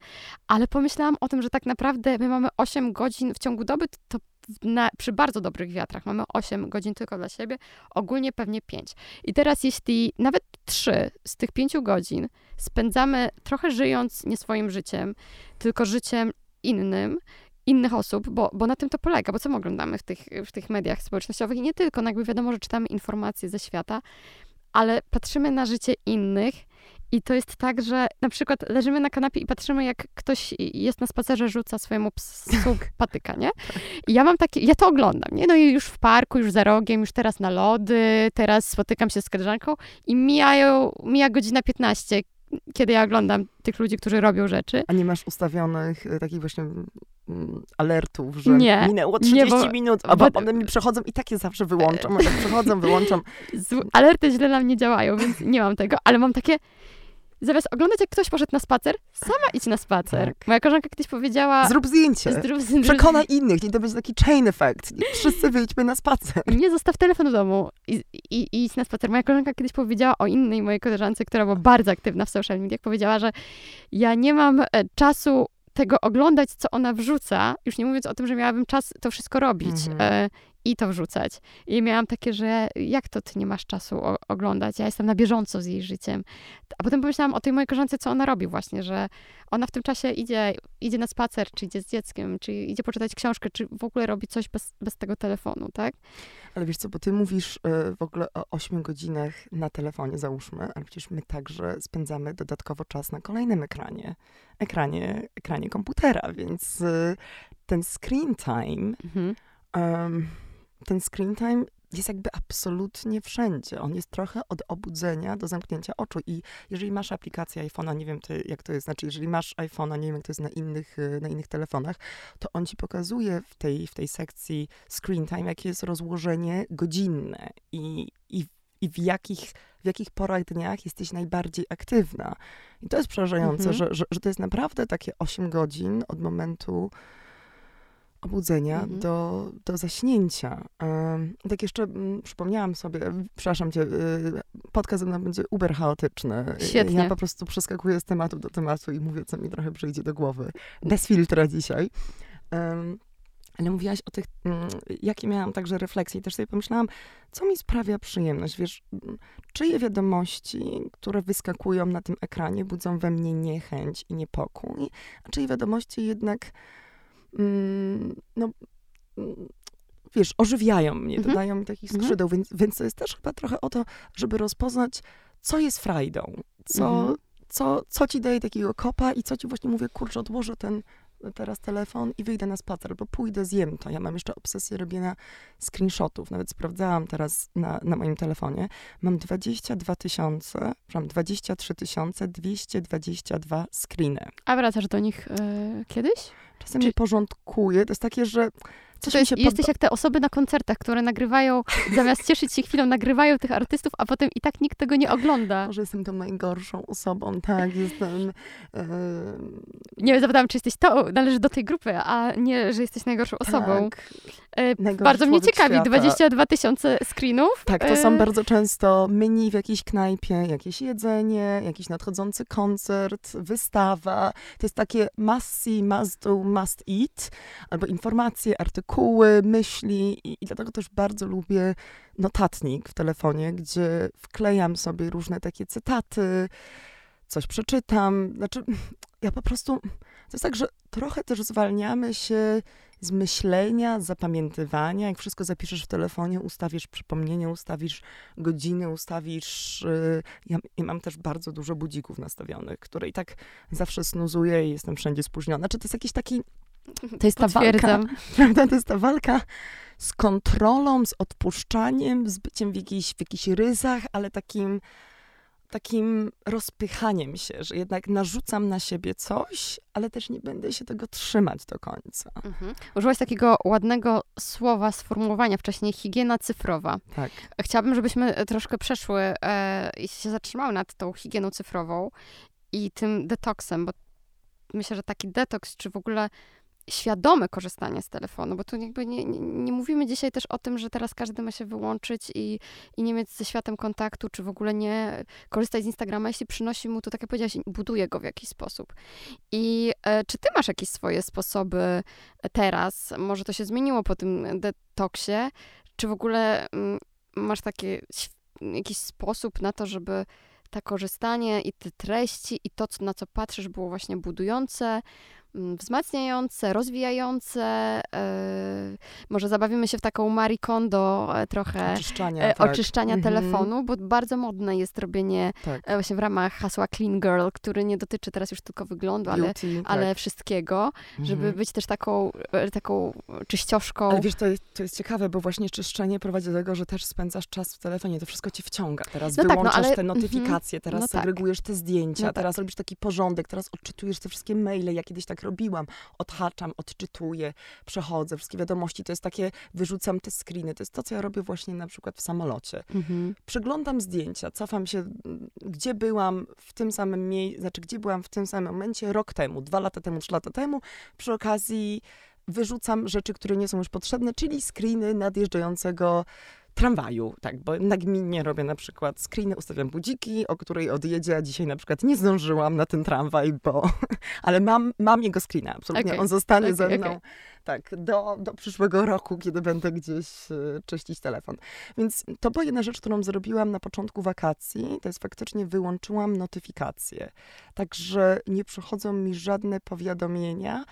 Ale pomyślałam o tym, że tak naprawdę my mamy 8 godzin w ciągu doby, to na, przy bardzo dobrych wiatrach mamy 8 godzin tylko dla siebie, ogólnie pewnie 5. I teraz jeśli nawet 3 z tych 5 godzin spędzamy trochę żyjąc nie swoim życiem, tylko życiem innym, innych osób, bo, bo na tym to polega, bo co my oglądamy w tych, w tych mediach społecznościowych i nie tylko, no jakby wiadomo, że czytamy informacje ze świata, ale patrzymy na życie innych i to jest tak, że na przykład leżymy na kanapie i patrzymy, jak ktoś jest na spacerze, rzuca swojemu psu patyka, nie? I ja mam takie, ja to oglądam, nie? No i już w parku, już za rogiem, już teraz na lody, teraz spotykam się z koleżanką i mijają, mija godzina 15, kiedy ja oglądam tych ludzi, którzy robią rzeczy. A nie masz ustawionych e, takich właśnie mm, alertów, że Nie. minęło Nie, 30 bo- minut, a bo- one mi przechodzą i tak je zawsze wyłączam, a tak przechodzą, wyłączam. Alerty źle na mnie działają, więc nie mam tego, ale mam takie. Zamiast oglądać, jak ktoś poszedł na spacer, sama idź na spacer. Tak. Moja koleżanka kiedyś powiedziała. Zrób zdjęcie. Zrób- zrób- Przekonaj innych, nie to będzie taki chain effect. Wszyscy wyjdźmy na spacer. Nie zostaw telefon w domu i, i, i idź na spacer. Moja koleżanka kiedyś powiedziała o innej mojej koleżance, która była bardzo aktywna w social mediach, powiedziała, że ja nie mam e, czasu tego oglądać, co ona wrzuca, już nie mówiąc o tym, że miałabym czas to wszystko robić Mhm. I to wrzucać. I miałam takie, że jak to ty nie masz czasu oglądać? Ja jestem na bieżąco z jej życiem. A potem pomyślałam o tej mojej koleżance, co ona robi właśnie, że ona w tym czasie idzie, idzie na spacer, czy idzie z dzieckiem, czy idzie poczytać książkę, czy w ogóle robi coś bez, bez tego telefonu, tak? Ale wiesz co, bo ty mówisz e, w ogóle o 8 godzinach na telefonie, załóżmy, ale przecież my także spędzamy dodatkowo czas na kolejnym ekranie. Ekranie, ekranie komputera, więc e, ten screen time, Mhm. em, ten screen time jest jakby absolutnie wszędzie. On jest trochę od obudzenia do zamknięcia oczu. I jeżeli masz aplikację iPhone'a, nie wiem ty, jak to jest, znaczy jeżeli masz iPhone'a, nie wiem jak to jest na innych, e, na innych telefonach, to on ci pokazuje w tej, w tej sekcji screen time, jakie jest rozłożenie godzinne i, i, i w, jakich, w jakich porach dniach jesteś najbardziej aktywna. I to jest przerażające, Mhm. że, że, że to jest naprawdę takie 8 godzin od momentu obudzenia Mhm. do, do zaśnięcia. Tak jeszcze przypomniałam sobie, przepraszam cię, y, podcast mną będzie uber chaotyczny. Świetnie. Ja po prostu przeskakuję z tematu do tematu i mówię, co mi trochę przyjdzie do głowy. Bez filtra dzisiaj. Ale mówiłaś o tych, jakie miałam także refleksje i też sobie pomyślałam, co mi sprawia przyjemność, wiesz, czyje wiadomości, które wyskakują na tym ekranie, budzą we mnie niechęć i niepokój, a czyje wiadomości jednak, no, mm, wiesz, ożywiają mnie, Mhm. dodają mi takich Mhm. skrzydeł, więc, więc to jest też chyba trochę o to, żeby rozpoznać, co jest frajdą, co, Mhm. co, co ci daje takiego kopa i co ci właśnie mówię, kurczę, odłożę ten teraz telefon i wyjdę na spacer, bo pójdę, zjem to. Ja mam jeszcze obsesję robienia screenshotów. Nawet sprawdzałam teraz na, na moim telefonie. Mam 22 tysiące, przepraszam, 23 222 screeny. A wracasz do nich e, kiedyś? Czasem Czy- je porządkuję. To jest takie, że coś To jest, jesteś jak te osoby na koncertach, które nagrywają, zamiast cieszyć się chwilą, nagrywają tych artystów, a potem i tak nikt tego nie ogląda. Może jestem tą najgorszą osobą, tak, jestem... E, Nie zapytałam, czy jesteś to, należy do tej grupy, a nie, że jesteś najgorszą osobą. Tak. E, bardzo mnie ciekawi, świata. 22 tysiące screenów. Tak, to są e... bardzo często menu w jakiejś knajpie, jakieś jedzenie, jakiś nadchodzący koncert, wystawa. To jest takie must see, must do, must eat, albo informacje, artykuły, myśli i, i dlatego też bardzo lubię notatnik w telefonie, gdzie wklejam sobie różne takie cytaty, coś przeczytam. Znaczy, ja po prostu. To jest tak, że trochę też zwalniamy się z myślenia, zapamiętywania. Jak wszystko zapiszesz w telefonie, ustawisz przypomnienie, ustawisz godziny, ustawisz. Yy, ja, ja, mam też bardzo dużo budzików nastawionych, które i tak zawsze snuzuję i jestem wszędzie spóźniona. Znaczy, to jest jakiś taki. To jest ta walka, prawda? To jest ta walka z kontrolą, z odpuszczaniem, z byciem w jakichś, w jakichś ryzach, ale takim takim rozpychaniem się, że jednak narzucam na siebie coś, ale też nie będę się tego trzymać do końca. Mhm. Użyłaś takiego ładnego słowa, sformułowania wcześniej, higiena cyfrowa. Tak. Chciałabym, żebyśmy troszkę przeszły e, i się zatrzymały nad tą higieną cyfrową i tym detoksem, bo myślę, że taki detoks, czy w ogóle świadome korzystanie z telefonu, bo tu jakby nie, nie, nie, mówimy dzisiaj też o tym, że teraz każdy ma się wyłączyć i, i nie mieć ze światem kontaktu, czy w ogóle nie korzystać z Instagrama, jeśli przynosi mu to, tak jak powiedziałaś, buduje go w jakiś sposób. I e, czy ty masz jakieś swoje sposoby teraz, może to się zmieniło po tym detoksie, czy w ogóle m, mm, masz taki jakiś sposób na to, żeby to korzystanie i te treści i to, na co patrzysz, było właśnie budujące, wzmacniające, rozwijające. E, może zabawimy się w taką Marie Kondo e, trochę oczyszczania, e, tak. oczyszczania mhm. telefonu, bo bardzo modne jest robienie tak. właśnie w ramach hasła Clean Girl, który nie dotyczy teraz już tylko wyglądu, ale, Beauty, ale tak. wszystkiego, mhm. żeby być też taką, taką czyścioszką. Ale wiesz, to jest, to jest ciekawe, bo właśnie czyszczenie prowadzi do tego, że też spędzasz czas w telefonie, to wszystko cię wciąga. Teraz no wyłączasz tak, no, ale... te mhm. notyfikacje, teraz no tak. segregujesz te zdjęcia, no teraz tak. robisz taki porządek, teraz odczytujesz te wszystkie maile, ja kiedyś tak robiłam. Odhaczam, odczytuję, przechodzę, wszystkie wiadomości. To jest takie, wyrzucam te screeny. To jest to, co ja robię właśnie na przykład w samolocie. Mhm. Przeglądam zdjęcia, cofam się, gdzie byłam w tym samym miejscu, znaczy gdzie byłam w tym samym momencie rok temu, dwa lata temu, trzy lata temu. Przy okazji wyrzucam rzeczy, które nie są już potrzebne, czyli screeny nadjeżdżającego tramwaju, tak, bo nagminnie robię na przykład screeny, ustawiam budziki, o której odjedzie, a dzisiaj na przykład nie zdążyłam na ten tramwaj, bo, ale mam, mam jego screena, absolutnie, okay. on zostanie okay, ze mną, okay. tak, do, do przyszłego roku, kiedy będę gdzieś y, czyścić telefon. Więc to była jedna rzecz, którą zrobiłam na początku wakacji, to jest faktycznie wyłączyłam notyfikacje, także nie przychodzą mi żadne powiadomienia,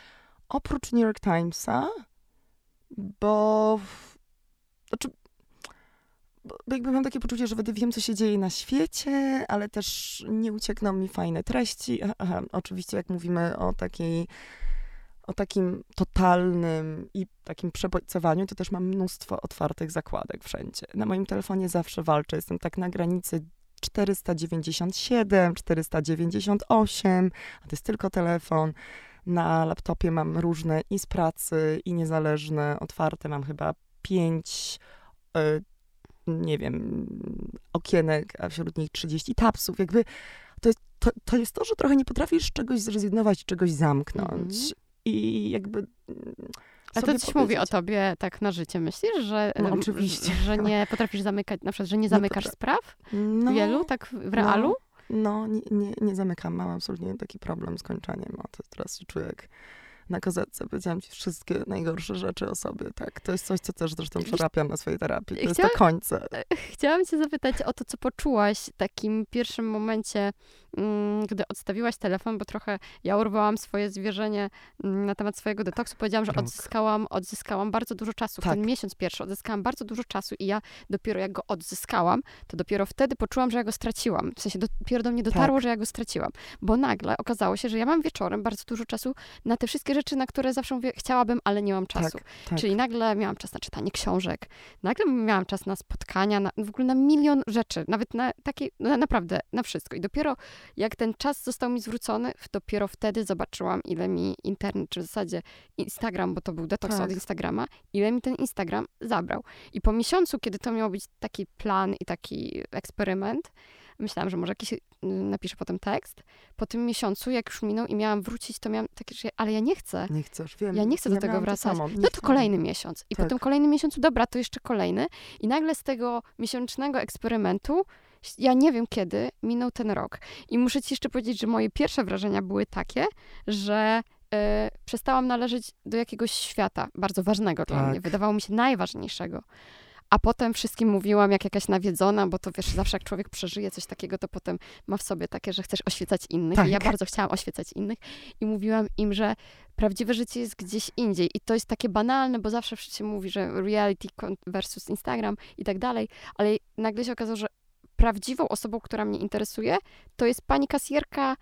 oprócz New York Timesa, bo znaczy, bo jakby mam takie poczucie, że wtedy wiem, co się dzieje na świecie, ale też nie uciekną mi fajne treści. Aha, oczywiście, jak mówimy o takiej o takim totalnym i takim przebodźcowaniu, to też mam mnóstwo otwartych zakładek wszędzie. Na moim telefonie zawsze walczę, jestem tak na granicy 497, 498, a to jest tylko telefon. Na laptopie mam różne i z pracy, i niezależne, otwarte. Mam chyba pięć y, nie wiem, okienek, a wśród nich 30 tapsów. Jakby to jest to, to, jest to że trochę nie potrafisz czegoś zrezygnować, czegoś zamknąć. Mm. I jakby. A to coś mówi o tobie tak na życie, myślisz, że, no, oczywiście. że nie potrafisz zamykać, na przykład, że nie no zamykasz no, spraw no, wielu, tak w realu? No, no nie, nie, nie, zamykam. Mam absolutnie taki problem z kończeniem. O, to teraz się czuję jak na kozetce powiedziałam ci wszystkie najgorsze rzeczy o sobie, tak? To jest coś, co też zresztą przerabiam na swojej terapii. To jest to końce. Chciałam cię zapytać o to, co poczułaś w takim pierwszym momencie, gdy odstawiłaś telefon, bo trochę ja urwałam swoje zwierzenie mm, na temat swojego detoksu. Powiedziałam, że odzyskałam, odzyskałam bardzo dużo czasu. Tak. Ten miesiąc pierwszy odzyskałam bardzo dużo czasu i ja dopiero jak go odzyskałam, to dopiero wtedy poczułam, że ja go straciłam. W sensie dopiero do mnie dotarło, tak. że ja go straciłam. Bo nagle okazało się, że ja mam wieczorem bardzo dużo czasu na te wszystkie rzeczy, na które zawsze mówię, chciałabym, ale nie mam czasu. Tak, tak. Czyli nagle miałam czas na czytanie książek, nagle miałam czas na spotkania, na, w ogóle na milion rzeczy, nawet na takie, na, naprawdę, na wszystko. I dopiero jak ten czas został mi zwrócony, dopiero wtedy zobaczyłam, ile mi internet, czy w zasadzie Instagram, bo to był detoks tak. od Instagrama, ile mi ten Instagram zabrał. I po miesiącu, kiedy to miał być taki plan i taki eksperyment, myślałam, że może jakiś mm, napiszę potem tekst. Po tym miesiącu, jak już minął i miałam wrócić, to miałam takie, że ale ja nie chcę. Nie chcesz, wiem. Ja nie chcę do tego to wracać. nie No to kolejny miesiąc. I po Tak. tym kolejnym miesiącu, dobra, to jeszcze kolejny. I nagle z tego miesięcznego eksperymentu, ja nie wiem kiedy, minął ten rok. I muszę ci jeszcze powiedzieć, że moje pierwsze wrażenia były takie, że e, przestałam należeć do jakiegoś świata bardzo ważnego dla Tak. mnie. Wydawało mi się najważniejszego. A potem wszystkim mówiłam jak jakaś nawiedzona, bo to wiesz, zawsze jak człowiek przeżyje coś takiego, to potem ma w sobie takie, że chcesz oświecać innych. I ja Tak. bardzo chciałam oświecać innych i mówiłam im, że prawdziwe życie jest gdzieś indziej. I to jest takie banalne, bo zawsze się mówi, że reality versus Instagram i tak dalej, ale nagle się okazało, że prawdziwą osobą, która mnie interesuje, to jest pani kasjerka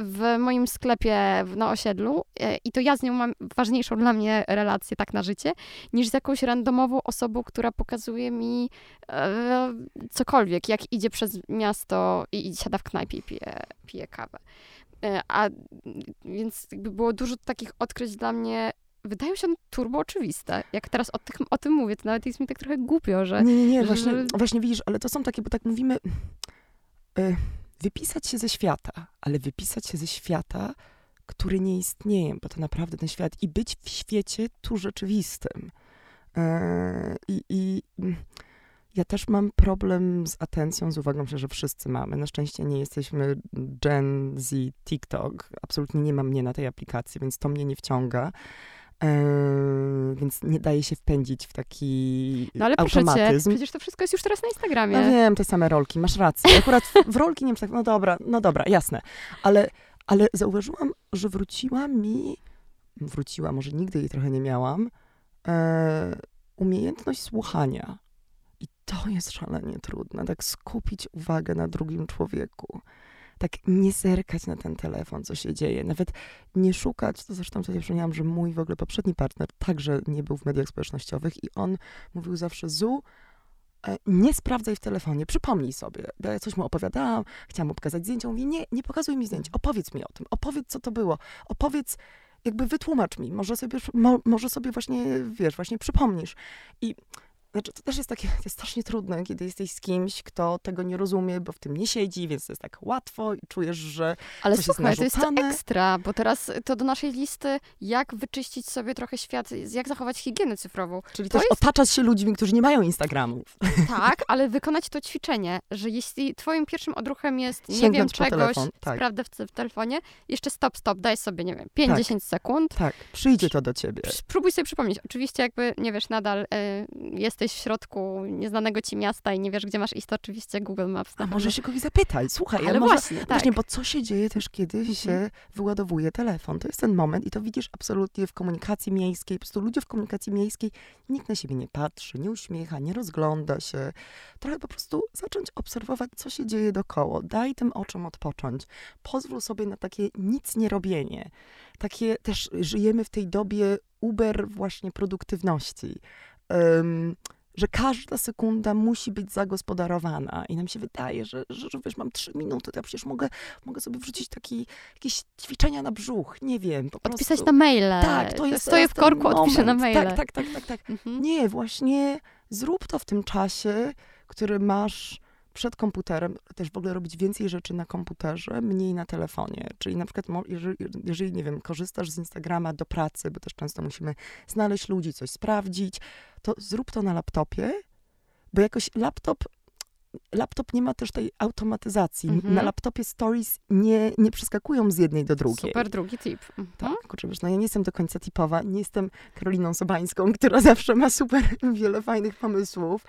w moim sklepie na osiedlu e, i to ja z nią mam ważniejszą dla mnie relację tak na życie, niż z jakąś randomową osobą, która pokazuje mi e, cokolwiek, jak idzie przez miasto i, i siada w knajpie i pije, pije kawę. E, a więc jakby było dużo takich odkryć dla mnie, wydają się turbo oczywiste. Jak teraz o, tych, o tym mówię, to nawet jest mi tak trochę głupio, że Nie, nie, nie, że- właśnie, że- właśnie widzisz, ale to są takie, bo tak mówimy, y, wypisać się ze świata, ale wypisać się ze świata, który nie istnieje, bo to naprawdę ten świat i być w świecie tu rzeczywistym. Y, I, i mm, ja też mam problem z atencją, z uwagą, że wszyscy mamy. Na szczęście nie jesteśmy Gen Z, TikTok. Absolutnie nie ma mnie na tej aplikacji, więc to mnie nie wciąga. Eee, więc nie daje się wpędzić w taki No ale proszę cię, automatyzm. przecież to wszystko jest już teraz na Instagramie. No wiem, te same rolki, masz rację. Akurat w, w rolki nie wiem, tak, no dobra, no dobra, jasne. Ale, ale zauważyłam, że wróciła mi, wróciła, może nigdy jej trochę nie miałam, e, umiejętność słuchania. I to jest szalenie trudne, tak skupić uwagę na drugim człowieku. Tak nie zerkać na ten telefon, co się dzieje. Nawet nie szukać, to zresztą sobie przypomniałam, że mój w ogóle poprzedni partner także nie był w mediach społecznościowych i on mówił zawsze, Zu, e, nie sprawdzaj w telefonie, przypomnij sobie. Bo ja coś mu opowiadałam, chciałam mu pokazać zdjęcia, mówi, nie, nie pokazuj mi zdjęć, opowiedz mi o tym, opowiedz, co to było, opowiedz, jakby wytłumacz mi, może sobie, mo, może sobie właśnie, wiesz, właśnie przypomnisz. I znaczy, to też jest takie, to jest strasznie trudne, kiedy jesteś z kimś, kto tego nie rozumie, bo w tym nie siedzi, więc to jest tak łatwo i czujesz, że Ale coś jest słuchaj, to jest ekstra, bo teraz to do naszej listy, jak wyczyścić sobie trochę świat, jak zachować higienę cyfrową. Czyli To też jest- otaczać się ludźmi, którzy nie mają Instagramów. Tak, ale wykonać to ćwiczenie, że jeśli twoim pierwszym odruchem jest, nie wiem, Sięgnąć po czegoś, telefon, tak. sprawdzę w, w telefonie, jeszcze stop, stop, daj sobie, nie wiem, 5-10 sekund, Tak, przyjdzie to do ciebie. spróbuj sobie przypomnieć. Oczywiście jakby, nie wiesz, nadal y, jesteś w środku nieznanego ci miasta i nie wiesz, gdzie masz iść, to oczywiście Google Maps. A może się kogoś zapytaj, słuchaj, Ale może, właśnie, tak. Właśnie, bo co się dzieje też, kiedy się wyładowuje telefon? To jest ten moment i to widzisz absolutnie w komunikacji miejskiej. Po prostu ludzie w komunikacji miejskiej, nikt na siebie nie patrzy, nie uśmiecha, nie rozgląda się. Trochę po prostu zacząć obserwować, co się dzieje dookoła. Daj tym oczom odpocząć. Pozwól sobie na takie nic nie robienie. Takie też żyjemy w tej dobie uber właśnie produktywności. Em, że każda sekunda musi być zagospodarowana i nam się wydaje, że, że, że wiesz, mam trzy minuty, to ja przecież mogę, mogę sobie wrzucić taki, jakieś ćwiczenia na brzuch, nie wiem, po Odpisać prostu. na maile. Tak, to jest Stoję w korku, odpiszę na maile. Tak, tak, tak, tak, tak. Mhm. Nie, właśnie zrób to w tym czasie, który masz przed komputerem, też w ogóle robić więcej rzeczy na komputerze, mniej na telefonie. Czyli na przykład, jeżeli, jeżeli, nie wiem, korzystasz z Instagrama do pracy, bo też często musimy znaleźć ludzi, coś sprawdzić, to zrób to na laptopie, bo jakoś laptop, laptop nie ma też tej automatyzacji. Mhm. Na laptopie stories nie, nie przeskakują z jednej do drugiej. Super drugi tip. Mhm. Tak, kurczę, wiesz, no ja nie jestem do końca tipowa, nie jestem Karoliną Sobańską, która zawsze ma super wiele fajnych pomysłów.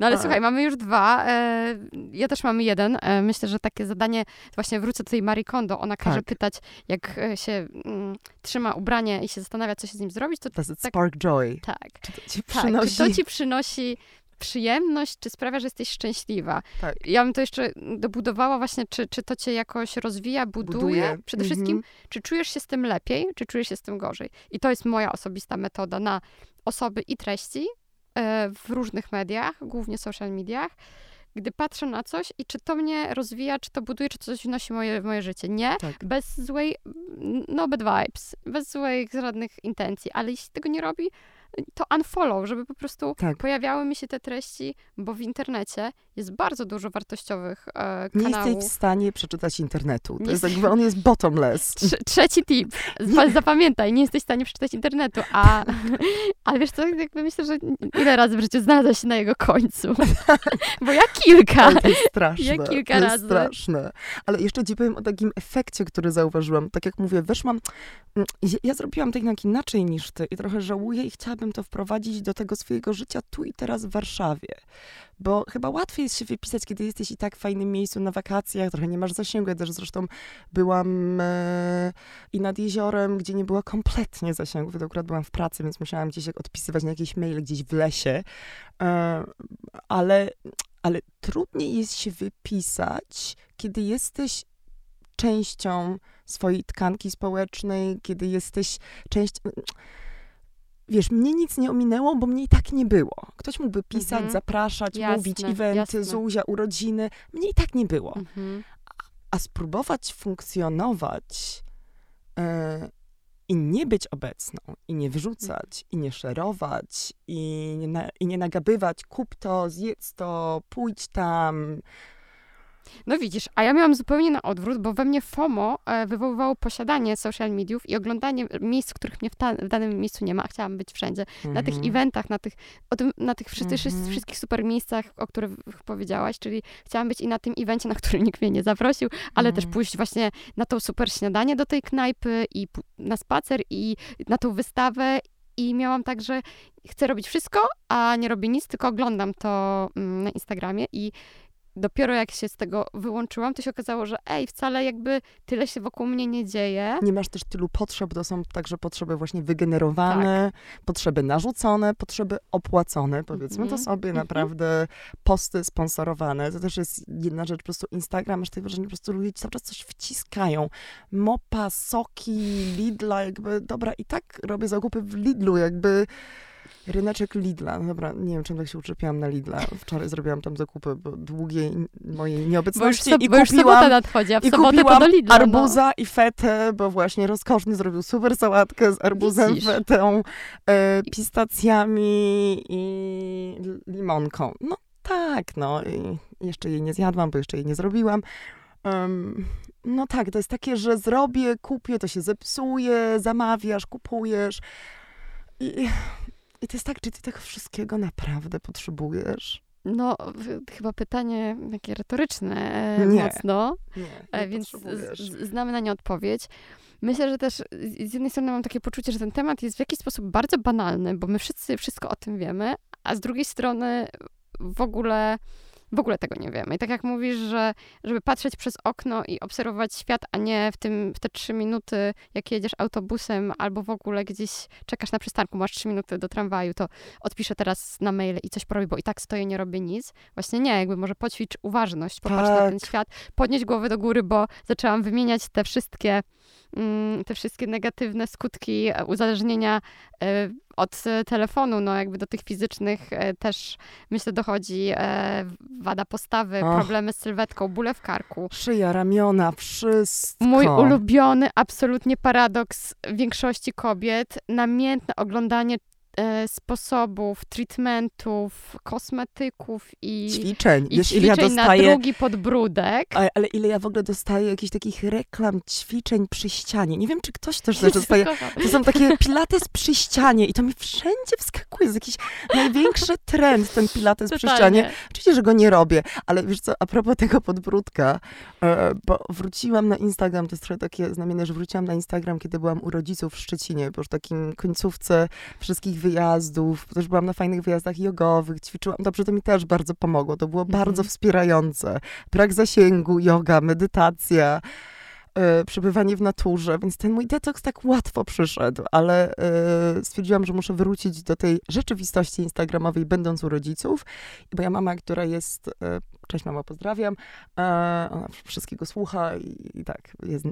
No ale A. słuchaj, mamy już dwa. E, ja też mam jeden. E, myślę, że takie zadanie, właśnie wrócę do tej Marie Kondo, ona każe Tak. pytać, jak e, się mm, trzyma ubranie i się zastanawia, co się z nim zrobić, to Does it Tak. spark joy? tak. Czy to ci Tak, czy przynosi... to ci przynosi przyjemność, czy sprawia, że jesteś szczęśliwa? Tak. Ja bym to jeszcze dobudowała właśnie, czy, czy to cię jakoś rozwija, buduje? buduje? Przede Mhm. wszystkim, czy czujesz się z tym lepiej, czy czujesz się z tym gorzej? I to jest moja osobista metoda na osoby i treści e, w różnych mediach, głównie social mediach, gdy patrzę na coś i czy to mnie rozwija, czy to buduje, czy coś wnosi moje, w moje życie. Nie, Tak. bez złej, no bad vibes, bez złych żadnych intencji, ale jeśli tego nie robi, to unfollow, żeby po prostu Tak. pojawiały mi się te treści, bo w internecie jest bardzo dużo wartościowych e, Nie kanałów. jesteś w stanie przeczytać internetu. To Nie jest jakby on jest bottomless. Trze- trzeci tip. Zapamiętaj, nie jesteś w stanie przeczytać internetu, a ale wiesz co, jakby myślę, że ile razy w życiu znalazłaś się na jego końcu. Bo ja kilka. Ale to jest straszne. Ja kilka to jest razy. straszne. Ale jeszcze ci powiem o takim efekcie, który zauważyłam. Tak jak mówię, weszłam... mm, Ja, ja zrobiłam to jednak inaczej niż ty i trochę żałuję i chciałabym to wprowadzić do tego swojego życia tu i teraz w Warszawie. Bo chyba łatwiej jest się wypisać, kiedy jesteś i tak w fajnym miejscu na wakacjach, trochę nie masz zasięgu. Ja też zresztą byłam e, i nad jeziorem, gdzie nie było kompletnie zasięgu. Wtedy akurat byłam w pracy, więc musiałam gdzieś odpisywać na jakieś maile gdzieś w lesie. E, ale, ale trudniej jest się wypisać, kiedy jesteś częścią swojej tkanki społecznej, kiedy jesteś część. Wiesz, mnie nic nie ominęło, bo mnie i tak nie było. Ktoś mógłby pisać, Mhm. zapraszać, Jasne, mówić, eventy, jasne. Zuzia, urodziny. Mnie i tak nie było. Mhm. A spróbować funkcjonować e, i nie być obecną, i nie wyrzucać, i nie szerować, i nie, na, i nie nagabywać, kup to, zjedz to, pójdź tam. No widzisz, a ja miałam zupełnie na odwrót, bo we mnie FOMO e, wywoływało posiadanie social mediów i oglądanie miejsc, których mnie w, ta, w danym miejscu nie ma. Chciałam być wszędzie. Na tych Mhm. eventach, na tych, tym, na tych wszyscy, wszyscy- Mhm. wszystkich super miejscach, o których powiedziałaś, czyli chciałam być i na tym evencie, na który nikt mnie nie zaprosił, ale też Mhm. pójść właśnie na to super śniadanie do tej knajpy i na spacer i na tą wystawę i miałam tak, że chcę robić wszystko, a nie robię nic, tylko oglądam to mm, na Instagramie i dopiero jak się z tego wyłączyłam, to się okazało, że ej, wcale jakby tyle się wokół mnie nie dzieje. Nie masz też tylu potrzeb, to są także potrzeby właśnie wygenerowane, potrzeby narzucone, potrzeby opłacone, powiedzmy to Mhm. sobie, Mhm. naprawdę posty sponsorowane. To też jest jedna rzecz, po prostu Instagram, masz takie wrażenie, po prostu ludzie cały czas coś wciskają. Mopa, soki, Lidla, jakby, dobra, i tak robię zakupy w Lidlu, jakby ryneczek Lidla. No dobra, nie wiem, czym tak się uczepiłam na Lidla. Wczoraj zrobiłam tam zakupy bo długiej mojej Bo już, nieobecności sob- i bo już sobota kupiłam nadchodzi, a w i sobotę to do Lidla. no. arbuza i fetę, bo właśnie rozkoszny zrobił super sałatkę z arbuzem, Widzisz. fetą, e, pistacjami i limonką. No tak, no i jeszcze jej nie zjadłam, bo jeszcze jej nie zrobiłam. Em, no tak, to jest takie, że zrobię, kupię, to się zepsuje, zamawiasz, kupujesz. I, I to jest tak, czy ty tego wszystkiego naprawdę potrzebujesz? No, chyba pytanie takie retoryczne e, Nie. mocno, Nie, e, nie więc znamy na nie odpowiedź. Myślę, że też z z jednej strony mam takie poczucie, że ten temat jest w jakiś sposób bardzo banalny, bo my wszyscy wszystko o tym wiemy, a z drugiej strony w ogóle, w ogóle tego nie wiemy. I tak jak mówisz, że żeby patrzeć przez okno i obserwować świat, a nie w, tym, w te trzy minuty, jak jedziesz autobusem albo w ogóle gdzieś czekasz na przystanku, masz trzy minuty do tramwaju, to odpiszę teraz na maile i coś porobię, bo i tak stoję, nie robię nic. Właśnie nie, jakby może poćwicz uważność, popatrz na ten Tak. świat, podnieść głowę do góry, bo zaczęłam wymieniać te wszystkie, te wszystkie negatywne skutki e, uzależnienia e, od e, telefonu, no jakby do tych fizycznych też myślę dochodzi wada postawy, problemy z sylwetką, bóle w karku. Szyja, ramiona, wszystko. Mój ulubiony absolutnie paradoks większości kobiet, namiętne oglądanie sposobów, treatmentów, kosmetyków i, Ćwiczeń. i Wiesz, ile ja ćwiczeń na dostaję drugi podbródek. Ale, ale ile ja w ogóle dostaję jakichś takich reklam, ćwiczeń przy ścianie. Nie wiem, czy ktoś też też dostaje. To są takie pilates przy ścianie i to mi wszędzie wskakuje. Jest jakiś największy trend, ten pilates przy ścianie. Totalnie. Oczywiście, że go nie robię, ale wiesz co, a propos tego podbródka, e, bo wróciłam na Instagram, to jest trochę takie znamienne, że wróciłam na Instagram, kiedy byłam u rodziców w Szczecinie, bo już takim końcówce wszystkich wyjazdów, też byłam na fajnych wyjazdach jogowych, ćwiczyłam, dobrze, to mi też bardzo pomogło, to było bardzo Mhm. wspierające. Brak zasięgu, yoga, medytacja, przebywanie w naturze, więc ten mój detoks tak łatwo przyszedł, ale e, stwierdziłam, że muszę wrócić do tej rzeczywistości instagramowej, będąc u rodziców. I moja mama, która jest, e, cześć mama, pozdrawiam, e, ona wszystkiego słucha i, i tak, jest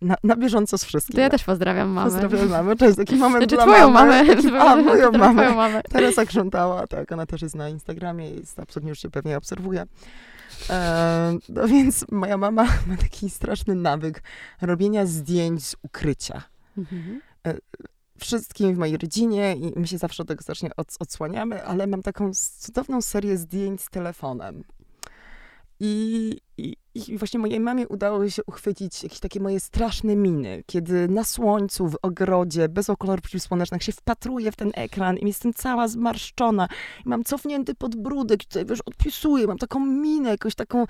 na, na bieżąco z wszystkim. To ja też pozdrawiam mamę. Pozdrawiam mamę, to jest taki moment Znaczy dla twoją mamy. mamę. A, moją mamę. Twoją mamę. Teresa Krzątała, tak, ona też jest na Instagramie i jest, absolutnie już się pewnie obserwuje. E, no więc moja mama ma taki straszny nawyk robienia zdjęć z ukrycia. Mhm. wszystkim w mojej rodzinie i my się zawsze od tego strasznie od, odsłaniamy, ale mam taką cudowną serię zdjęć z telefonem. I, i, I właśnie mojej mamie udało się uchwycić jakieś takie moje straszne miny, kiedy na słońcu, w ogrodzie, bez okularów przeciwsłonecznych się wpatruję w ten ekran i jestem cała zmarszczona. I mam cofnięty podbródek, tutaj wiesz, odpisuję, mam taką minę, jakąś taką,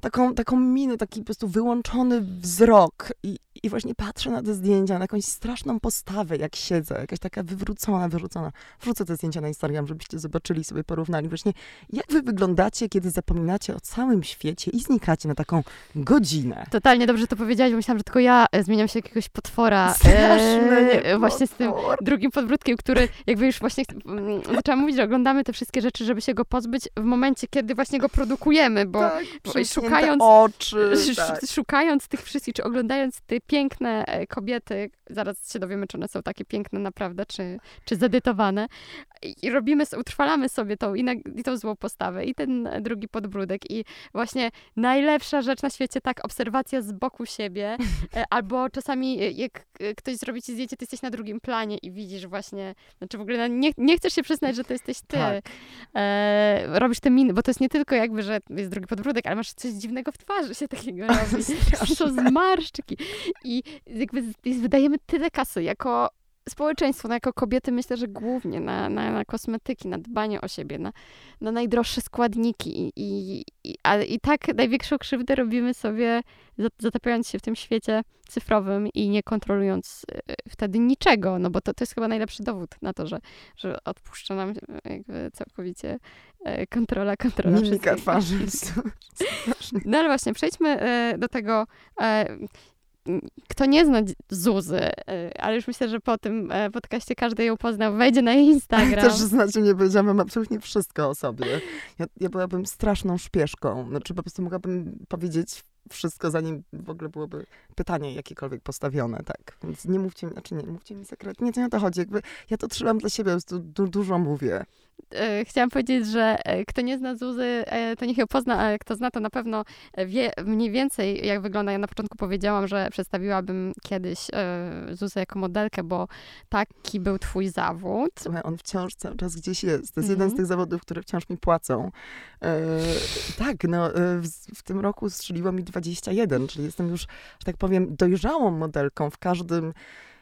taką, taką minę, taki po prostu wyłączony wzrok. I, I właśnie patrzę na te zdjęcia, na jakąś straszną postawę, jak siedzę, jakaś taka wywrócona, wyrzucona. Wrzucę te zdjęcia na Instagram, żebyście zobaczyli, sobie porównali właśnie, jak wy wyglądacie, kiedy zapominacie o całym świecie i znikacie na taką godzinę. Totalnie dobrze to powiedziałaś, bo myślałam, że tylko ja e, zmieniam się jakiegoś potwora. Straszny, e, właśnie z tym drugim podbródkiem, który jakby już właśnie mm, zaczęłam mówić, że oglądamy te wszystkie rzeczy, żeby się go pozbyć w momencie, kiedy właśnie go produkujemy, bo tak, szukając, oczy, tak. szukając tych wszystkich, czy oglądając te piękne e, kobiety, zaraz się dowiemy, czy one są takie piękne naprawdę, czy, czy zedytowane, i robimy, utrwalamy sobie tą, i, na, i tą złą postawę, i ten drugi podbródek, i właśnie najlepsza rzecz na świecie, tak, obserwacja z boku siebie, e, albo czasami e, jak e, ktoś zrobi ci zdjęcie, ty jesteś na drugim planie i widzisz właśnie, znaczy w ogóle nie, nie chcesz się przyznać, że to jesteś ty. Tak. E, robisz te miny, bo to jest nie tylko jakby, że jest drugi podbródek, ale masz coś dziwnego w twarzy się takiego robi. Są zmarszczki. I jakby wydajemy tyle kasy jako społeczeństwo, no jako kobiety myślę, że głównie na, na, na kosmetyki, na dbanie o siebie, na, na najdroższe składniki i, i, i, ale i tak największą krzywdę robimy sobie zatapiając się w tym świecie cyfrowym i nie kontrolując e, wtedy niczego, no bo to, to jest chyba najlepszy dowód na to, że, że odpuszcza nam jakby całkowicie e, kontrola, kontrola Mimika twarzy. No ale właśnie, przejdźmy e, do tego, kto nie zna Zuzy, y, ale już myślę, że po tym e, podcaście każdy ją poznał, wejdzie na jej Instagram. Też znaczy nie powiedziałam absolutnie wszystko o sobie. Ja, ja byłabym straszną szpieszką. Znaczy po prostu mogłabym powiedzieć wszystko, zanim w ogóle byłoby pytanie jakiekolwiek postawione, tak. Więc nie mówcie mi, znaczy nie, mówcie mi sekret. Nie, to nie o to chodzi. Jakby ja to trzymam dla siebie, po prostu du dużo mówię. E, chciałam powiedzieć, że e, kto nie zna Zuzy, e, to niech ją pozna, ale kto zna, to na pewno wie mniej więcej, jak wygląda. Ja na początku powiedziałam, że przedstawiłabym kiedyś Zuzę jako modelkę, bo taki był twój zawód. Słuchaj, on wciąż cały czas gdzieś jest. To jest jeden z mhm. tych zawodów, które wciąż mi płacą. E, tak, no, w, w, tym roku strzeliło mi 21, czyli jestem już, że tak powiem, dojrzałą modelką w każdym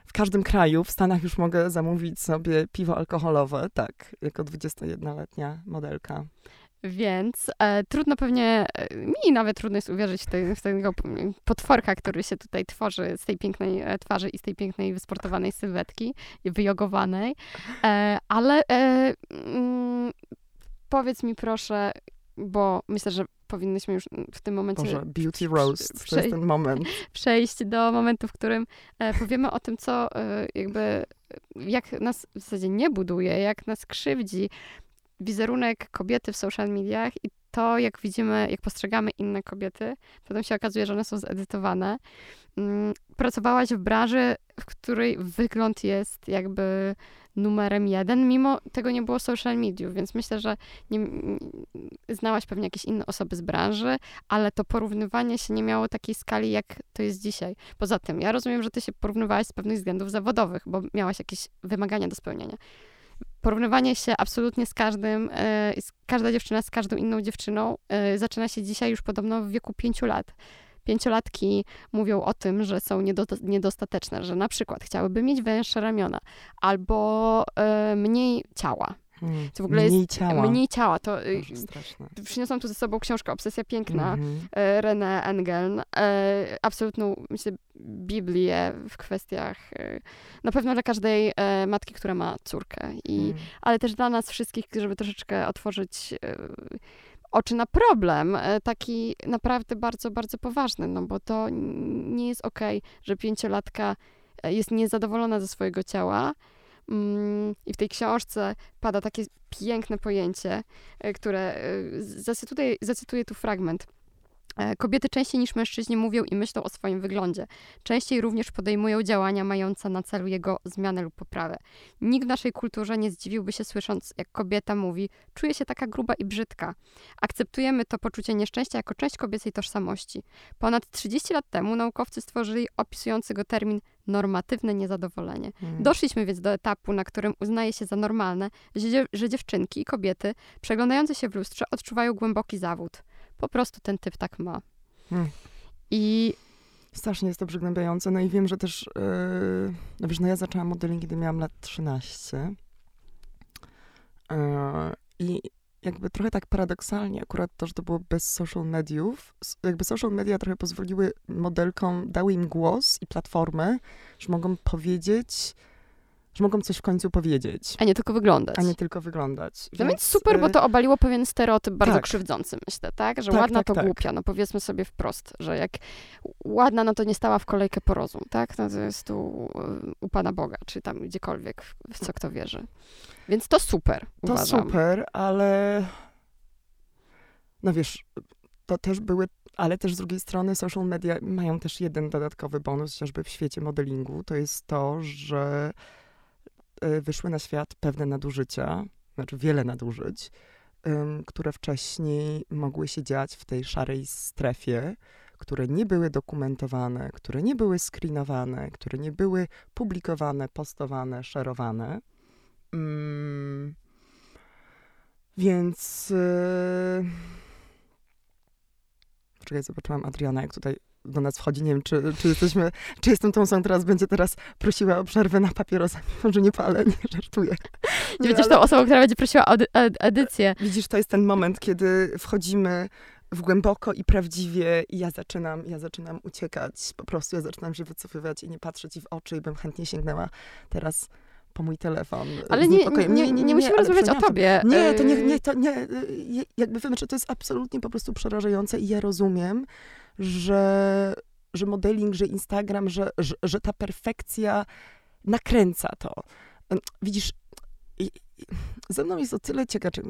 w każdym kraju, w Stanach już mogę zamówić sobie piwo alkoholowe, tak, jako 21-letnia modelka. Więc e, trudno pewnie, e, mi nawet trudno jest uwierzyć w, te, w tego potworka, który się tutaj tworzy z tej pięknej e, twarzy i z tej pięknej, wysportowanej sylwetki, wyjogowanej. E, ale e, mm, powiedz mi proszę, bo myślę, że powinnyśmy już w tym momencie... Boże, beauty roast, to jest ten moment. Przejść do momentu, w którym e, powiemy o tym, co e, jakby, jak nas w zasadzie nie buduje, jak nas krzywdzi wizerunek kobiety w social mediach i to, jak widzimy, jak postrzegamy inne kobiety, potem się okazuje, że one są zedytowane. Mm, pracowałaś w branży, w której wygląd jest jakby numerem jeden, mimo tego nie było social mediów, więc myślę, że nie, znałaś pewnie jakieś inne osoby z branży, ale to porównywanie się nie miało takiej skali, jak to jest dzisiaj. Poza tym, ja rozumiem, że ty się porównywałaś z pewnych względów zawodowych, bo miałaś jakieś wymagania do spełnienia. Porównywanie się absolutnie z każdym, e, każda dziewczyna z każdą inną dziewczyną e, zaczyna się dzisiaj już podobno w wieku pięciu lat pięciolatki mówią o tym, że są niedostateczne, że na przykład chciałyby mieć węższe ramiona albo e, mniej ciała. Hmm, to w ogóle mniej jest ciała. mniej ciała. To, y, przyniosłam tu ze sobą książkę Obsesja Piękna mm -hmm. René Engeln. E, absolutną, myślę, Biblię w kwestiach na pewno dla każdej matki, która ma córkę. I, mm. Ale też dla nas wszystkich, żeby troszeczkę otworzyć oczy na problem, e, taki naprawdę bardzo, bardzo poważny, no bo to nie jest okej, okay, że pięciolatka e, jest niezadowolona ze swojego ciała. Mm, I w tej książce pada takie piękne pojęcie, e, które zacytuję, zacytuję tu fragment. E, kobiety częściej niż mężczyźni mówią i myślą o swoim wyglądzie. Częściej również podejmują działania mające na celu jego zmianę lub poprawę. Nikt w naszej kulturze nie zdziwiłby się słysząc, jak kobieta mówi: Czuję się taka gruba i brzydka. Akceptujemy to poczucie nieszczęścia jako część kobiecej tożsamości. Ponad 30 lat temu naukowcy stworzyli opisujący go termin normatywne niezadowolenie. Hmm. Doszliśmy więc do etapu, na którym uznaje się za normalne, że dziewczynki i kobiety przeglądające się w lustrze odczuwają głęboki zawód po prostu ten typ tak ma. Hmm. I Strasznie jest to przygnębiające. No i wiem, że też, yy, no wiesz, no ja zaczęłam modeling, kiedy miałam lat 13. Yy, I jakby trochę tak paradoksalnie, akurat to, że to było bez social mediów, jakby social media trochę pozwoliły modelkom, dały im głos i platformę, że mogą powiedzieć, że mogą coś w końcu powiedzieć. A nie tylko wyglądać. A nie tylko wyglądać. No więc, super, bo y, to obaliło pewien stereotyp bardzo tak. krzywdzący, myślę, tak? Że tak, ładna tak, to tak. głupia, no powiedzmy sobie wprost, że jak ładna, no to nie stała w kolejkę po rozum, tak? No to jest tu u Pana Boga, czy tam gdziekolwiek, w co kto wierzy. Więc to super, To uważam. super, ale no wiesz, to też były, ale też z drugiej strony social media mają też jeden dodatkowy bonus, chociażby w świecie modelingu, to jest to, że wyszły na świat pewne nadużycia, znaczy wiele nadużyć, które wcześniej mogły się dziać w tej szarej strefie, które nie były dokumentowane, które nie były screenowane, które nie były publikowane, postowane, szerowane. Mm, więc. Yy... Zobaczyłam Adriana, jak tutaj do nas wchodzi. Nie wiem, czy, czy jesteśmy, czy jestem tą osobą, która będzie teraz prosiła o przerwę na papierosa, mimo że nie palę, nie żartuję. Nie, będziesz ale... tą osobą, która będzie prosiła o edycję. Widzisz, to jest ten moment, kiedy wchodzimy w głęboko i prawdziwie i ja zaczynam, ja zaczynam uciekać. Po prostu ja zaczynam się wycofywać i nie patrzeć w oczy i bym chętnie sięgnęła teraz po mój telefon. Ale nie, nie, nie, nie, nie musimy rozmawiać o tobie. Nie, to nie, nie, to nie, jakby wiem, że to jest absolutnie po prostu przerażające i ja rozumiem, że, że modeling, że Instagram, że, że, że ta perfekcja nakręca to. Widzisz, ze mną jest o tyle ciekawe,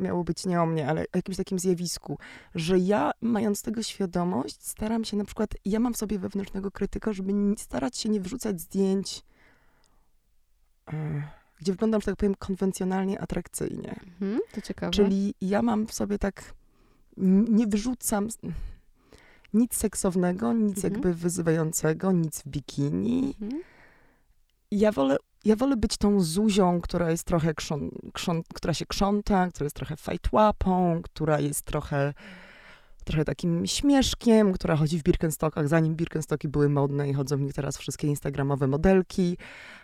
miało być nie o mnie, ale o jakimś takim zjawisku, że ja, mając tego świadomość, staram się na przykład, ja mam w sobie wewnętrznego krytyka, żeby starać się nie wrzucać zdjęć, e, gdzie wyglądam, że tak powiem, konwencjonalnie, atrakcyjnie. Mhm, to ciekawe. Czyli ja mam w sobie tak, nie wrzucam, nic seksownego, nic mhm. jakby wyzywającego, nic w bikini. Mhm. Ja wolę ja wolę być tą Zuzią, która jest trochę krzon, która się krząta, która jest trochę fajtłapą, która jest trochę, trochę takim śmieszkiem, która chodzi w Birkenstockach, zanim Birkenstocki były modne i chodzą w nich teraz wszystkie instagramowe modelki.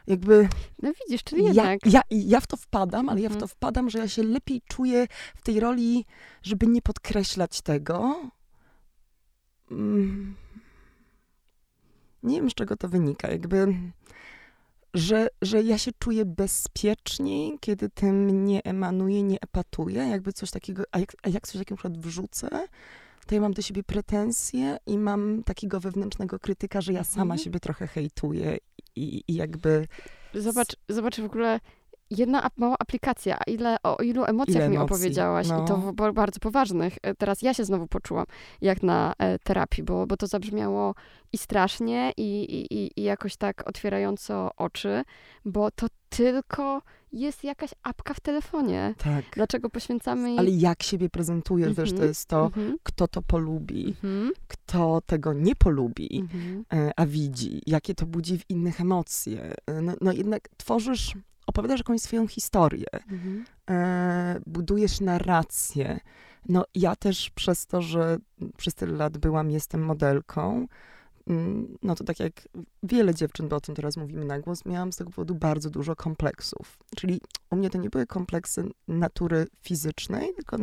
Jakby... No widzisz, czyli jednak... Ja, ja, ja w to wpadam, ale ja w to mhm. wpadam, że ja się lepiej czuję w tej roli, żeby nie podkreślać tego, Mm. nie wiem, z czego to wynika. Jakby, że, że ja się czuję bezpieczniej, kiedy tym nie emanuję, nie epatuję. Jakby coś takiego, a jak, a jak coś takiego na przykład wrzucę, to ja mam do siebie pretensje i mam takiego wewnętrznego krytyka, że ja sama mhm. siebie trochę hejtuję i, i jakby... Zobacz, zobacz w ogóle, jedna mała aplikacja, ile, o ilu emocjach ile mi emocji? opowiedziałaś no. i to no. bardzo poważnych. E, teraz ja się znowu poczułam jak na e, terapii, bo, bo to zabrzmiało i strasznie i, i, i jakoś tak otwierająco oczy, bo to tylko jest jakaś apka w telefonie. Tak. Dlaczego poświęcamy jej... Ale jak siebie prezentujesz, mm -hmm. wiesz, to mhm. jest to, mm -hmm. kto to polubi, mm -hmm. kto tego nie polubi, mhm. e, a widzi, jakie to budzi w innych emocje. No, no jednak tworzysz opowiadasz jakąś swoją historię, mhm. e, budujesz narrację. No ja też przez to, że przez tyle lat byłam, jestem modelką, mm, no to tak jak wiele dziewczyn, bo o tym teraz mówimy na głos, miałam z tego powodu bardzo dużo kompleksów. Czyli u mnie to nie były kompleksy natury fizycznej, tylko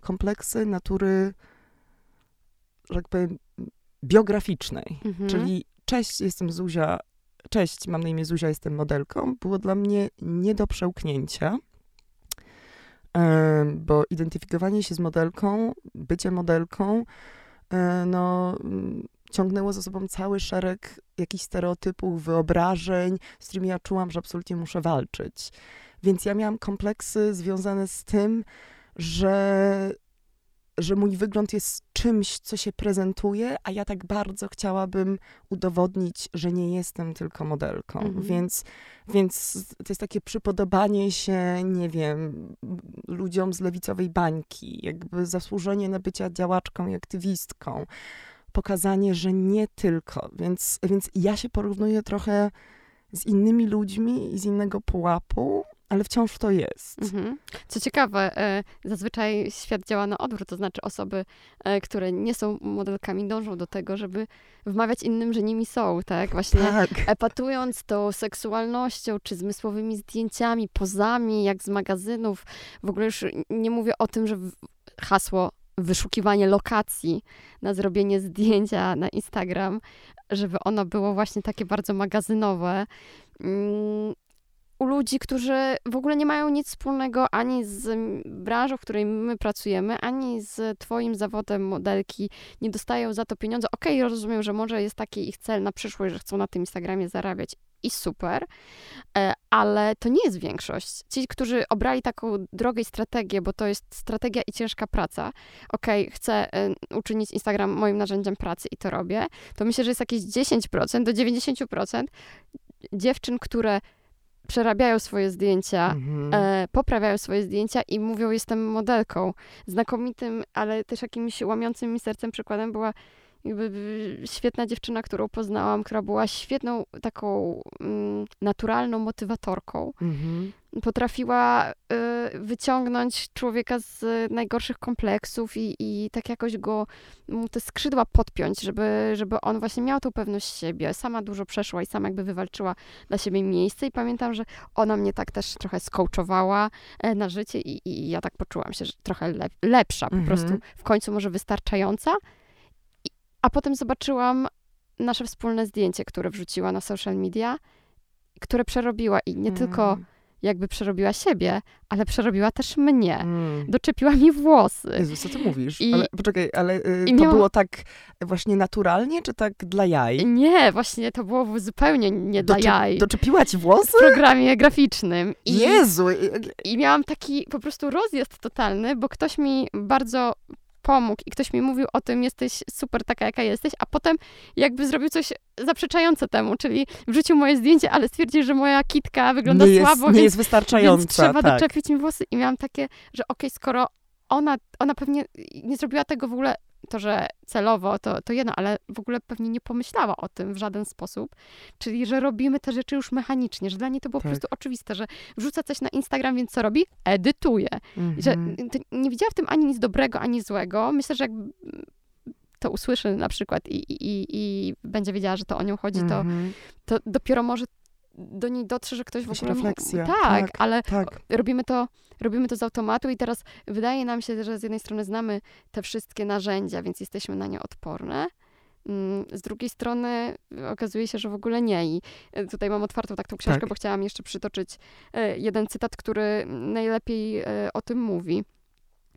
kompleksy natury, że tak powiem, biograficznej. Mhm. Czyli cześć, jestem Zuzia, cześć, mam na imię Zuzia, jestem modelką, było dla mnie nie do przełknięcia, bo identyfikowanie się z modelką, bycie modelką, e, no, ciągnęło za sobą cały szereg jakichś stereotypów, wyobrażeń, z którymi ja czułam, że absolutnie muszę walczyć. Więc ja miałam kompleksy związane z tym, że że mój wygląd jest czymś, co się prezentuje, a ja tak bardzo chciałabym udowodnić, że nie jestem tylko modelką. Mhm. Więc, więc to jest takie przypodobanie się, nie wiem, ludziom z lewicowej bańki, jakby zasłużenie na bycia działaczką i aktywistką. Pokazanie, że nie tylko. Więc, więc ja się porównuję trochę z innymi ludźmi z innego pułapu, ale wciąż to jest. Mhm. Co ciekawe, e, zazwyczaj świat działa na odwrót, to znaczy osoby, e, które nie są modelkami, dążą do tego, żeby wmawiać innym, że nimi są, tak? Właśnie Tak. epatując tą seksualnością, czy zmysłowymi zdjęciami, pozami, jak z magazynów. W ogóle już nie mówię o tym, że hasło wyszukiwanie lokacji na zrobienie zdjęcia na Instagram, żeby ono było właśnie takie bardzo magazynowe. U ludzi, którzy w ogóle nie mają nic wspólnego ani z branżą, w której my pracujemy, ani z twoim zawodem modelki, nie dostają za to pieniądze. Okej, rozumiem, że może jest taki ich cel na przyszłość, że chcą na tym Instagramie zarabiać i super, e, ale to nie jest większość. Ci, którzy obrali taką drogę i strategię, bo to jest strategia i ciężka praca. Okej, chcę e, uczynić Instagram moim narzędziem pracy i to robię, to myślę, że jest jakieś 10% do 90% dziewczyn, które przerabiają swoje zdjęcia, Mhm. e, poprawiają swoje zdjęcia i mówią, jestem modelką. Znakomitym, ale też jakimś łamiącym mi sercem przykładem była jakby świetna dziewczyna, którą poznałam, która była świetną taką mm, naturalną motywatorką. Mhm. Potrafiła y, wyciągnąć człowieka z najgorszych kompleksów i, i tak jakoś go, mu te skrzydła podpiąć, żeby, żeby on właśnie miał tą pewność siebie. Sama dużo przeszła i sama jakby wywalczyła dla siebie miejsce i pamiętam, że ona mnie tak też trochę skołczowała e, na życie i, i ja tak poczułam się, że trochę lep, lepsza, po Mhm. prostu w końcu może wystarczająca. A potem zobaczyłam nasze wspólne zdjęcie, które wrzuciła na social media, które przerobiła i nie tylko Mm. jakby przerobiła siebie, ale przerobiła też mnie. Mm. Doczepiła mi włosy. Jezu, co ty mówisz? I- ale poczekaj, ale y, to miała- było tak właśnie naturalnie, czy tak dla jaj? Nie, właśnie to było zupełnie nie dla jaj. Doczepiła ci włosy? W programie graficznym. I, Jezu! I miałam taki po prostu rozjazd totalny, bo ktoś mi bardzo pomógł i ktoś mi mówił o tym, jesteś super taka, jaka jesteś, a potem jakby zrobił coś zaprzeczające temu, czyli wrzucił moje zdjęcie, ale stwierdził, że moja kitka wygląda nie jest, słabo, nie więc jest wystarczająca. Więc trzeba tak. doczepić mi włosy i miałam takie, że okej, skoro ona, ona pewnie nie zrobiła tego w ogóle, to, że celowo, to, to jedno, ale w ogóle pewnie nie pomyślała o tym w żaden sposób. Czyli, że robimy te rzeczy już mechanicznie, że dla niej to było Tak. po prostu oczywiste, że wrzuca coś na Instagram, więc co robi? Edytuje. Że Mhm. to nie widziała w tym ani nic dobrego, ani złego. Myślę, że jak to usłyszy na przykład i, i, i- będzie wiedziała, że to o nią chodzi, to, Mhm. to dopiero może do niej dotrze, że ktoś w ogóle... refleksja, Tak, tak. ale Tak. robimy to, robimy to z automatu i teraz wydaje nam się, że z jednej strony znamy te wszystkie narzędzia, więc jesteśmy na nie odporne. Mm, Z drugiej strony okazuje się, że w ogóle nie. I e, tutaj mam otwartą tak tą książkę, Tak. bo chciałam jeszcze przytoczyć e, jeden cytat, który najlepiej e, o tym mówi.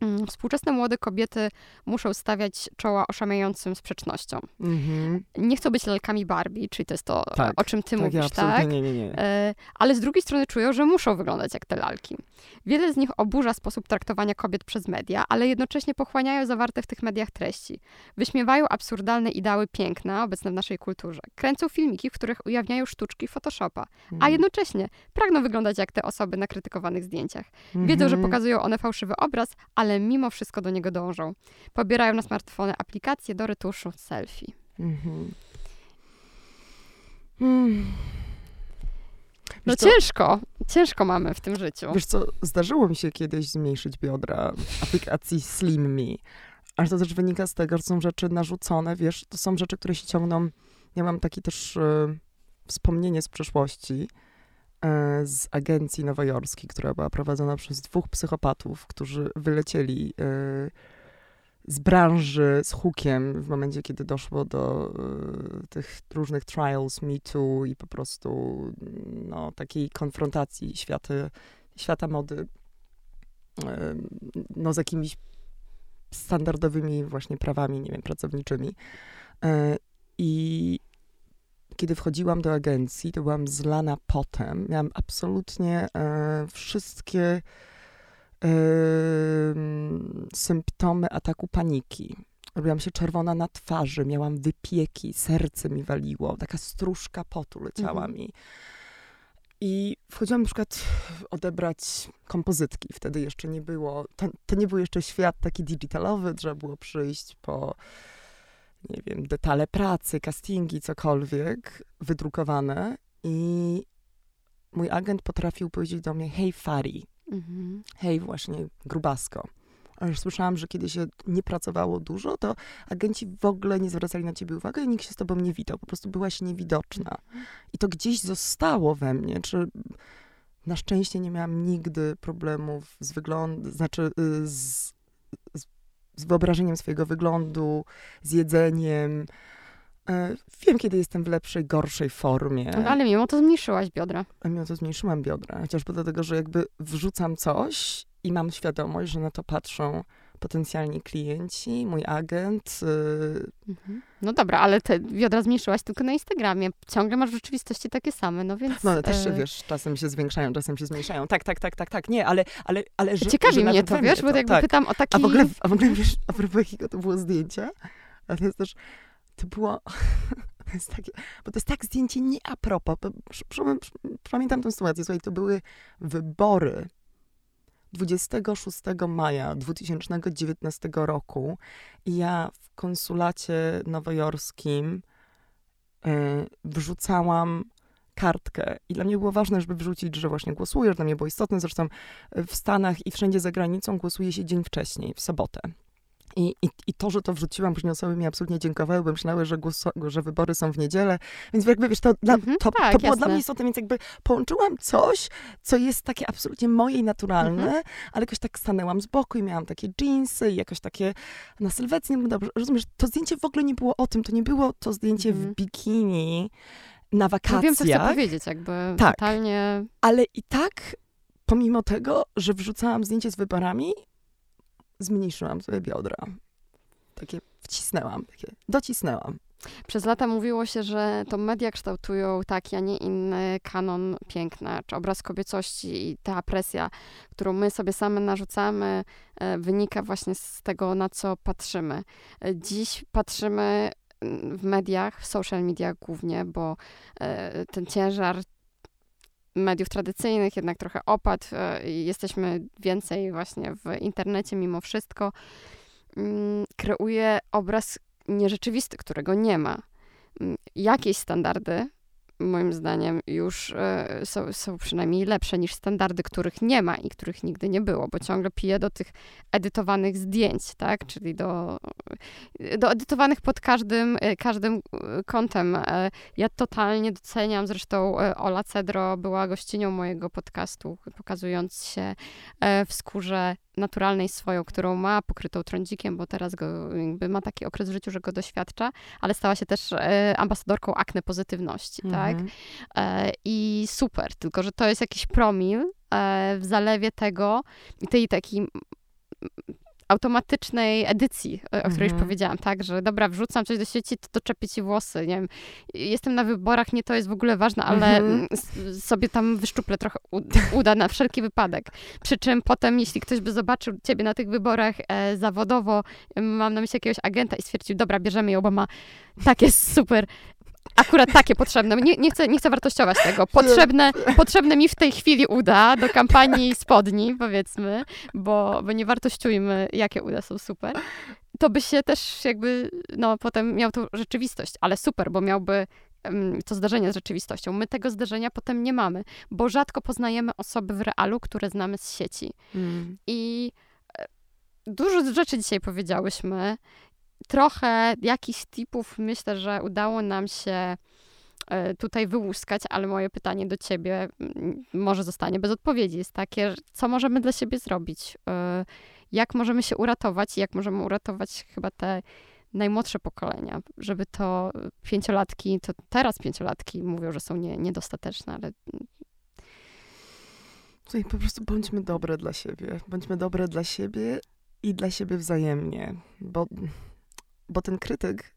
Mm, Współczesne młode kobiety muszą stawiać czoła oszamiającym sprzecznościom. Mhm. Nie chcą być lalkami Barbie, czyli to jest to, Tak, o czym ty tak, mówisz, tak? nie, nie, nie. E, ale z drugiej strony czują, że muszą wyglądać jak te lalki. Wiele z nich oburza sposób traktowania kobiet przez media, ale jednocześnie pochłaniają zawarte w tych mediach treści. Wyśmiewają absurdalne ideały piękna obecne w naszej kulturze. Kręcą filmiki, w których ujawniają sztuczki Photoshopa, a Mhm. jednocześnie pragną wyglądać jak te osoby na krytykowanych zdjęciach. Wiedzą, że Mhm. pokazują one fałszywy obraz, ale mimo wszystko do niego dążą. Pobierają na smartfony aplikacje do retuszu selfie. Mhm. No co, ciężko, ciężko mamy w tym życiu. Wiesz co, zdarzyło mi się kiedyś zmniejszyć biodra w aplikacji Slim Me, ale to też wynika z tego, że są rzeczy narzucone, wiesz, to są rzeczy, które się ciągną. Ja mam takie też e, wspomnienie z przeszłości z agencji nowojorskiej, która była prowadzona przez dwóch psychopatów, którzy wylecieli e, z branży z hukiem w momencie, kiedy doszło do e, tych różnych trials, Me Too i po prostu no, takiej konfrontacji świata, świata mody e, no, z jakimiś standardowymi właśnie prawami, nie wiem, pracowniczymi. E, I kiedy wchodziłam do agencji, to byłam zlana potem. Miałam absolutnie e, wszystkie symptomy ataku paniki. Robiłam się czerwona na twarzy, miałam wypieki, serce mi waliło, taka stróżka potu leciała mhm. mi. I wchodziłam na przykład odebrać kompozytki. Wtedy jeszcze nie było, to, to nie był jeszcze świat taki digitalowy, trzeba było przyjść po, nie wiem, detale pracy, castingi, cokolwiek, wydrukowane. I mój agent potrafił powiedzieć do mnie, hej Fari, mhm. hej właśnie grubasko. A już słyszałam, że kiedy się nie pracowało dużo, to agenci w ogóle nie zwracali na ciebie uwagi i nikt się z tobą nie witał. Po prostu byłaś niewidoczna. I to gdzieś zostało we mnie. Czy na szczęście nie miałam nigdy problemów z wyglądem, znaczy y, z, z, z wyobrażeniem swojego wyglądu, z jedzeniem. E, wiem, kiedy jestem w lepszej, gorszej formie. Ale mimo to zmniejszyłaś biodra. A mimo to zmniejszyłam biodra. Chociażby dlatego, że jakby wrzucam coś i mam świadomość, że na to patrzą potencjalni klienci, mój agent. Yy... Mhm. No dobra, ale te wiodra zmniejszyłaś tylko na Instagramie. Ciągle masz w rzeczywistości takie same, no więc... No ale też, yy... wiesz, czasem się zwiększają, czasem się zmniejszają. Tak, tak, tak, tak, tak. Nie, ale... ale, ale że, Ciekawi że mnie to, wiesz, bo jakby tak. pytam o taki... A w ogóle, a w ogóle wiesz, a propos jakiego to było zdjęcia? A to jest też... To było... To jest takie, bo to jest tak zdjęcie nie a propos. Pamiętam tę sytuację. Słuchaj, to były wybory 26 maja 2019 roku ja w konsulacie nowojorskim y, wrzucałam kartkę. I dla mnie było ważne, żeby wrzucić, że właśnie głosuję, dla mnie było istotne. Zresztą w Stanach i wszędzie za granicą głosuje się dzień wcześniej, w sobotę. I, i, I to, że to wrzuciłam, później osoby mi absolutnie dziękowały, bo myślały, że, że wybory są w niedzielę. Więc jakby, wiesz, to, dla, mm -hmm, to, tak, to było dla mnie istotne, więc jakby połączyłam coś, co jest takie absolutnie moje i naturalne, mm -hmm. ale jakoś tak stanęłam z boku i miałam takie jeansy i jakoś takie na sylwetce, nie dobrze, rozumiesz, to zdjęcie w ogóle nie było o tym, to nie było to zdjęcie mm -hmm. w mhm. bikini na wakacjach. No wiem, co chcę powiedzieć, jakby tak, totalnie... ale i tak, pomimo tego, że wrzucałam zdjęcie z wyborami, zmniejszyłam sobie biodra. Takie wcisnęłam, takie docisnęłam. Przez lata mówiło się, że to media kształtują taki, a nie inny kanon piękna, czy obraz kobiecości i ta presja, którą my sobie same narzucamy, e, wynika właśnie z tego, na co patrzymy. E, dziś patrzymy mm, w mediach, w social mediach głównie, bo e, ten ciężar mediów tradycyjnych jednak trochę opadł. E, jesteśmy więcej właśnie w internecie mimo wszystko. Mm, kreuje obraz nierzeczywisty, którego nie ma. Mm, jakieś standardy moim zdaniem już e, są, są przynajmniej lepsze niż standardy, których nie ma i których nigdy nie było, bo ciągle piję do tych edytowanych zdjęć, tak, czyli do, do edytowanych pod każdym, e, każdym e, kątem. Ja totalnie doceniam, zresztą Ola Cedro była gościnią mojego podcastu, pokazując się w skórze naturalnej swoją, którą ma, pokrytą trądzikiem, bo teraz go, ma taki okres w życiu, że go doświadcza, ale stała się też e, ambasadorką akne pozytywności, mhm. tak? E, I super, tylko że to jest jakiś promil e, w zalewie tego i tej takiej automatycznej edycji, o której już mhm. powiedziałam, tak, że dobra, wrzucam coś do sieci, to doczepię ci włosy, nie wiem, jestem na wyborach, nie to jest w ogóle ważne, ale mhm. sobie tam wyszczuplę trochę uda na wszelki wypadek. Przy czym potem, jeśli ktoś by zobaczył ciebie na tych wyborach e, zawodowo, mam na myśli jakiegoś agenta i stwierdził, dobra, bierzemy ją, bo ma tak jest super akurat takie potrzebne. Nie, nie, chcę, nie chcę wartościować tego. Potrzebne, potrzebne mi w tej chwili uda do kampanii spodni, powiedzmy, bo, bo nie wartościujmy, jakie uda są super. To by się też jakby, no potem miał tu rzeczywistość, ale super, bo miałby to zdarzenie z rzeczywistością. My tego zdarzenia potem nie mamy, bo rzadko poznajemy osoby w realu, które znamy z sieci. Mm. I e, dużo rzeczy dzisiaj powiedziałyśmy trochę jakichś tipów myślę, że udało nam się e, tutaj wyłuskać, ale moje pytanie do ciebie może zostanie bez odpowiedzi. Jest takie, co możemy dla siebie zrobić? E, jak możemy się uratować i jak możemy uratować chyba te najmłodsze pokolenia, żeby to pięciolatki, to teraz pięciolatki mówią, że są nie, niedostateczne, ale Słuchaj, po prostu bądźmy dobre dla siebie. Bądźmy dobre dla siebie i dla siebie wzajemnie, bo bo ten krytyk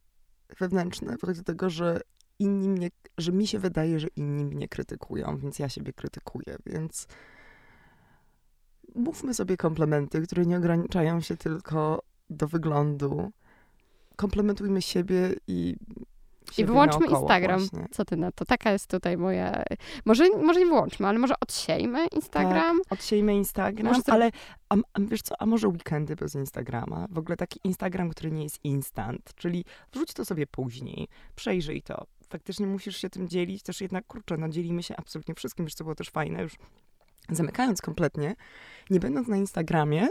wewnętrzny wychodzi do tego, że inni mnie, że mi się wydaje, że inni mnie krytykują, więc ja siebie krytykuję, więc mówmy sobie komplementy, które nie ograniczają się tylko do wyglądu. Komplementujmy siebie i I wyłączmy naokoło Instagram. Właśnie. Co ty na to? Taka jest tutaj moja... Może, może nie wyłączmy, ale może odsiejmy Instagram? Odsiejmy Instagram, Może ale a, a wiesz co, a może weekendy bez Instagrama? W ogóle taki Instagram, który nie jest instant, czyli wrzuć to sobie później, przejrzyj to. Faktycznie musisz się tym dzielić, też jednak, kurczę, no dzielimy się absolutnie wszystkim, wiesz co było też fajne, już zamykając kompletnie, nie będąc na Instagramie,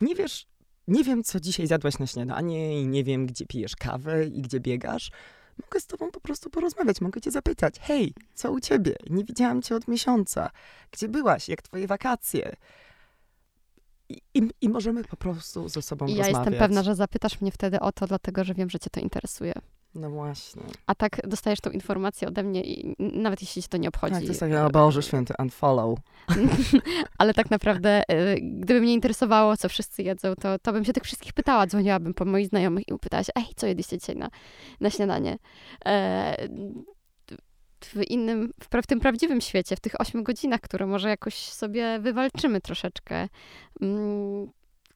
nie wiesz, nie wiem, co dzisiaj zjadłaś na śniadanie i nie wiem, gdzie pijesz kawę i gdzie biegasz. Mogę z tobą po prostu porozmawiać, mogę cię zapytać, hej, co u ciebie? Nie widziałam cię od miesiąca. Gdzie byłaś? Jak twoje wakacje? I, i, możemy po prostu ze sobą ja rozmawiać. jestem pewna, że zapytasz mnie wtedy o to, dlatego że wiem, że cię to interesuje. No właśnie. A tak dostajesz tą informację ode mnie i nawet jeśli cię to nie obchodzi. Tak, to jest takie, o Boże Święty, unfollow. Ale tak naprawdę, y, gdyby mnie interesowało, co wszyscy jedzą, to, to bym się tych wszystkich pytała, dzwoniłabym po moich znajomych i pytała się, ej, co jedliście dzisiaj na, na śniadanie? E, w innym, w, w tym prawdziwym świecie, w tych ośmiu godzinach, które może jakoś sobie wywalczymy troszeczkę.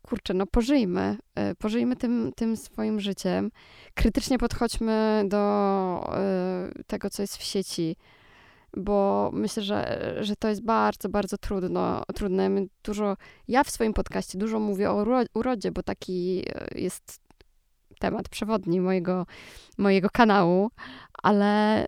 Kurczę, no pożyjmy, e, pożyjmy tym, tym swoim życiem. Krytycznie podchodźmy do e, tego, co jest w sieci bo myślę, że, że to jest bardzo, bardzo trudno, trudne. My dużo, ja w swoim podcaście dużo mówię o uro- urodzie, bo taki e, jest temat przewodni mojego, mojego kanału, ale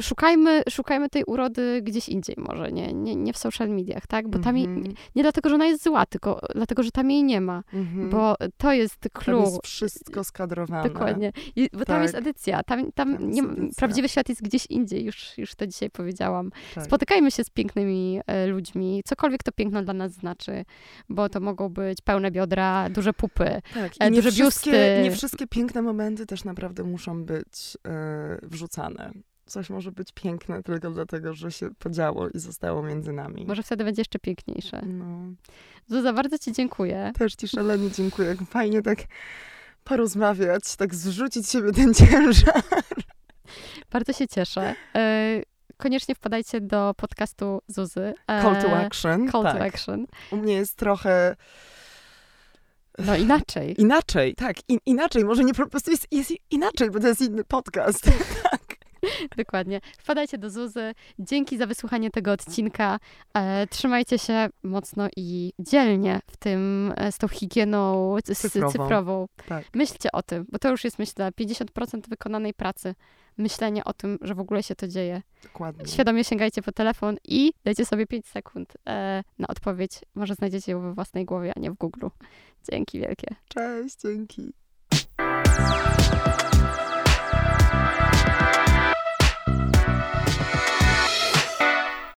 szukajmy, szukajmy tej urody gdzieś indziej może, nie, nie, nie w social mediach, tak? Bo tam jej, Mhm, nie dlatego, że ona jest zła, tylko dlatego, że tam jej nie ma, mhm. bo to jest Tam clue. jest wszystko skadrowane. Dokładnie. I, bo tam jest Tak. edycja. Tam, tam, Tam nie, edycja. prawdziwy świat jest gdzieś indziej, już, już to dzisiaj powiedziałam. Tak. Spotykajmy się z pięknymi e, ludźmi, cokolwiek to piękno dla nas znaczy, bo to mogą być pełne biodra, duże pupy. Tak, e, duże biusty. nie wszystkie piękne momenty też naprawdę muszą być e, wrzucane. Coś może być piękne tylko dlatego, że się podziało i zostało między nami. Może wtedy będzie jeszcze piękniejsze. No, Zuza, bardzo ci dziękuję. też ci szalenie dziękuję. Jak Fajnie tak porozmawiać, tak zrzucić siebie ten ciężar. Bardzo się cieszę. E, koniecznie wpadajcie do podcastu Zuzy. E, Call to action. Call tak. to action. U mnie jest trochę No inaczej. inaczej, tak, in, inaczej. Może nie po prostu jest, jest inaczej, bo to jest inny podcast. tak. Dokładnie. Wpadajcie do Zuzy. Dzięki za wysłuchanie tego odcinka. E, trzymajcie się mocno i dzielnie w tym, e, z tą higieną Cyfrową. cyfrową. Tak. Myślcie o tym, bo to już jest, myślę, 50% wykonanej pracy. Myślenie o tym, że w ogóle się to dzieje. Dokładnie. Świadomie sięgajcie po telefon i dajcie sobie 5 sekund e, na odpowiedź. Może znajdziecie ją we własnej głowie, a nie w Google. Dzięki wielkie. Cześć, dzięki.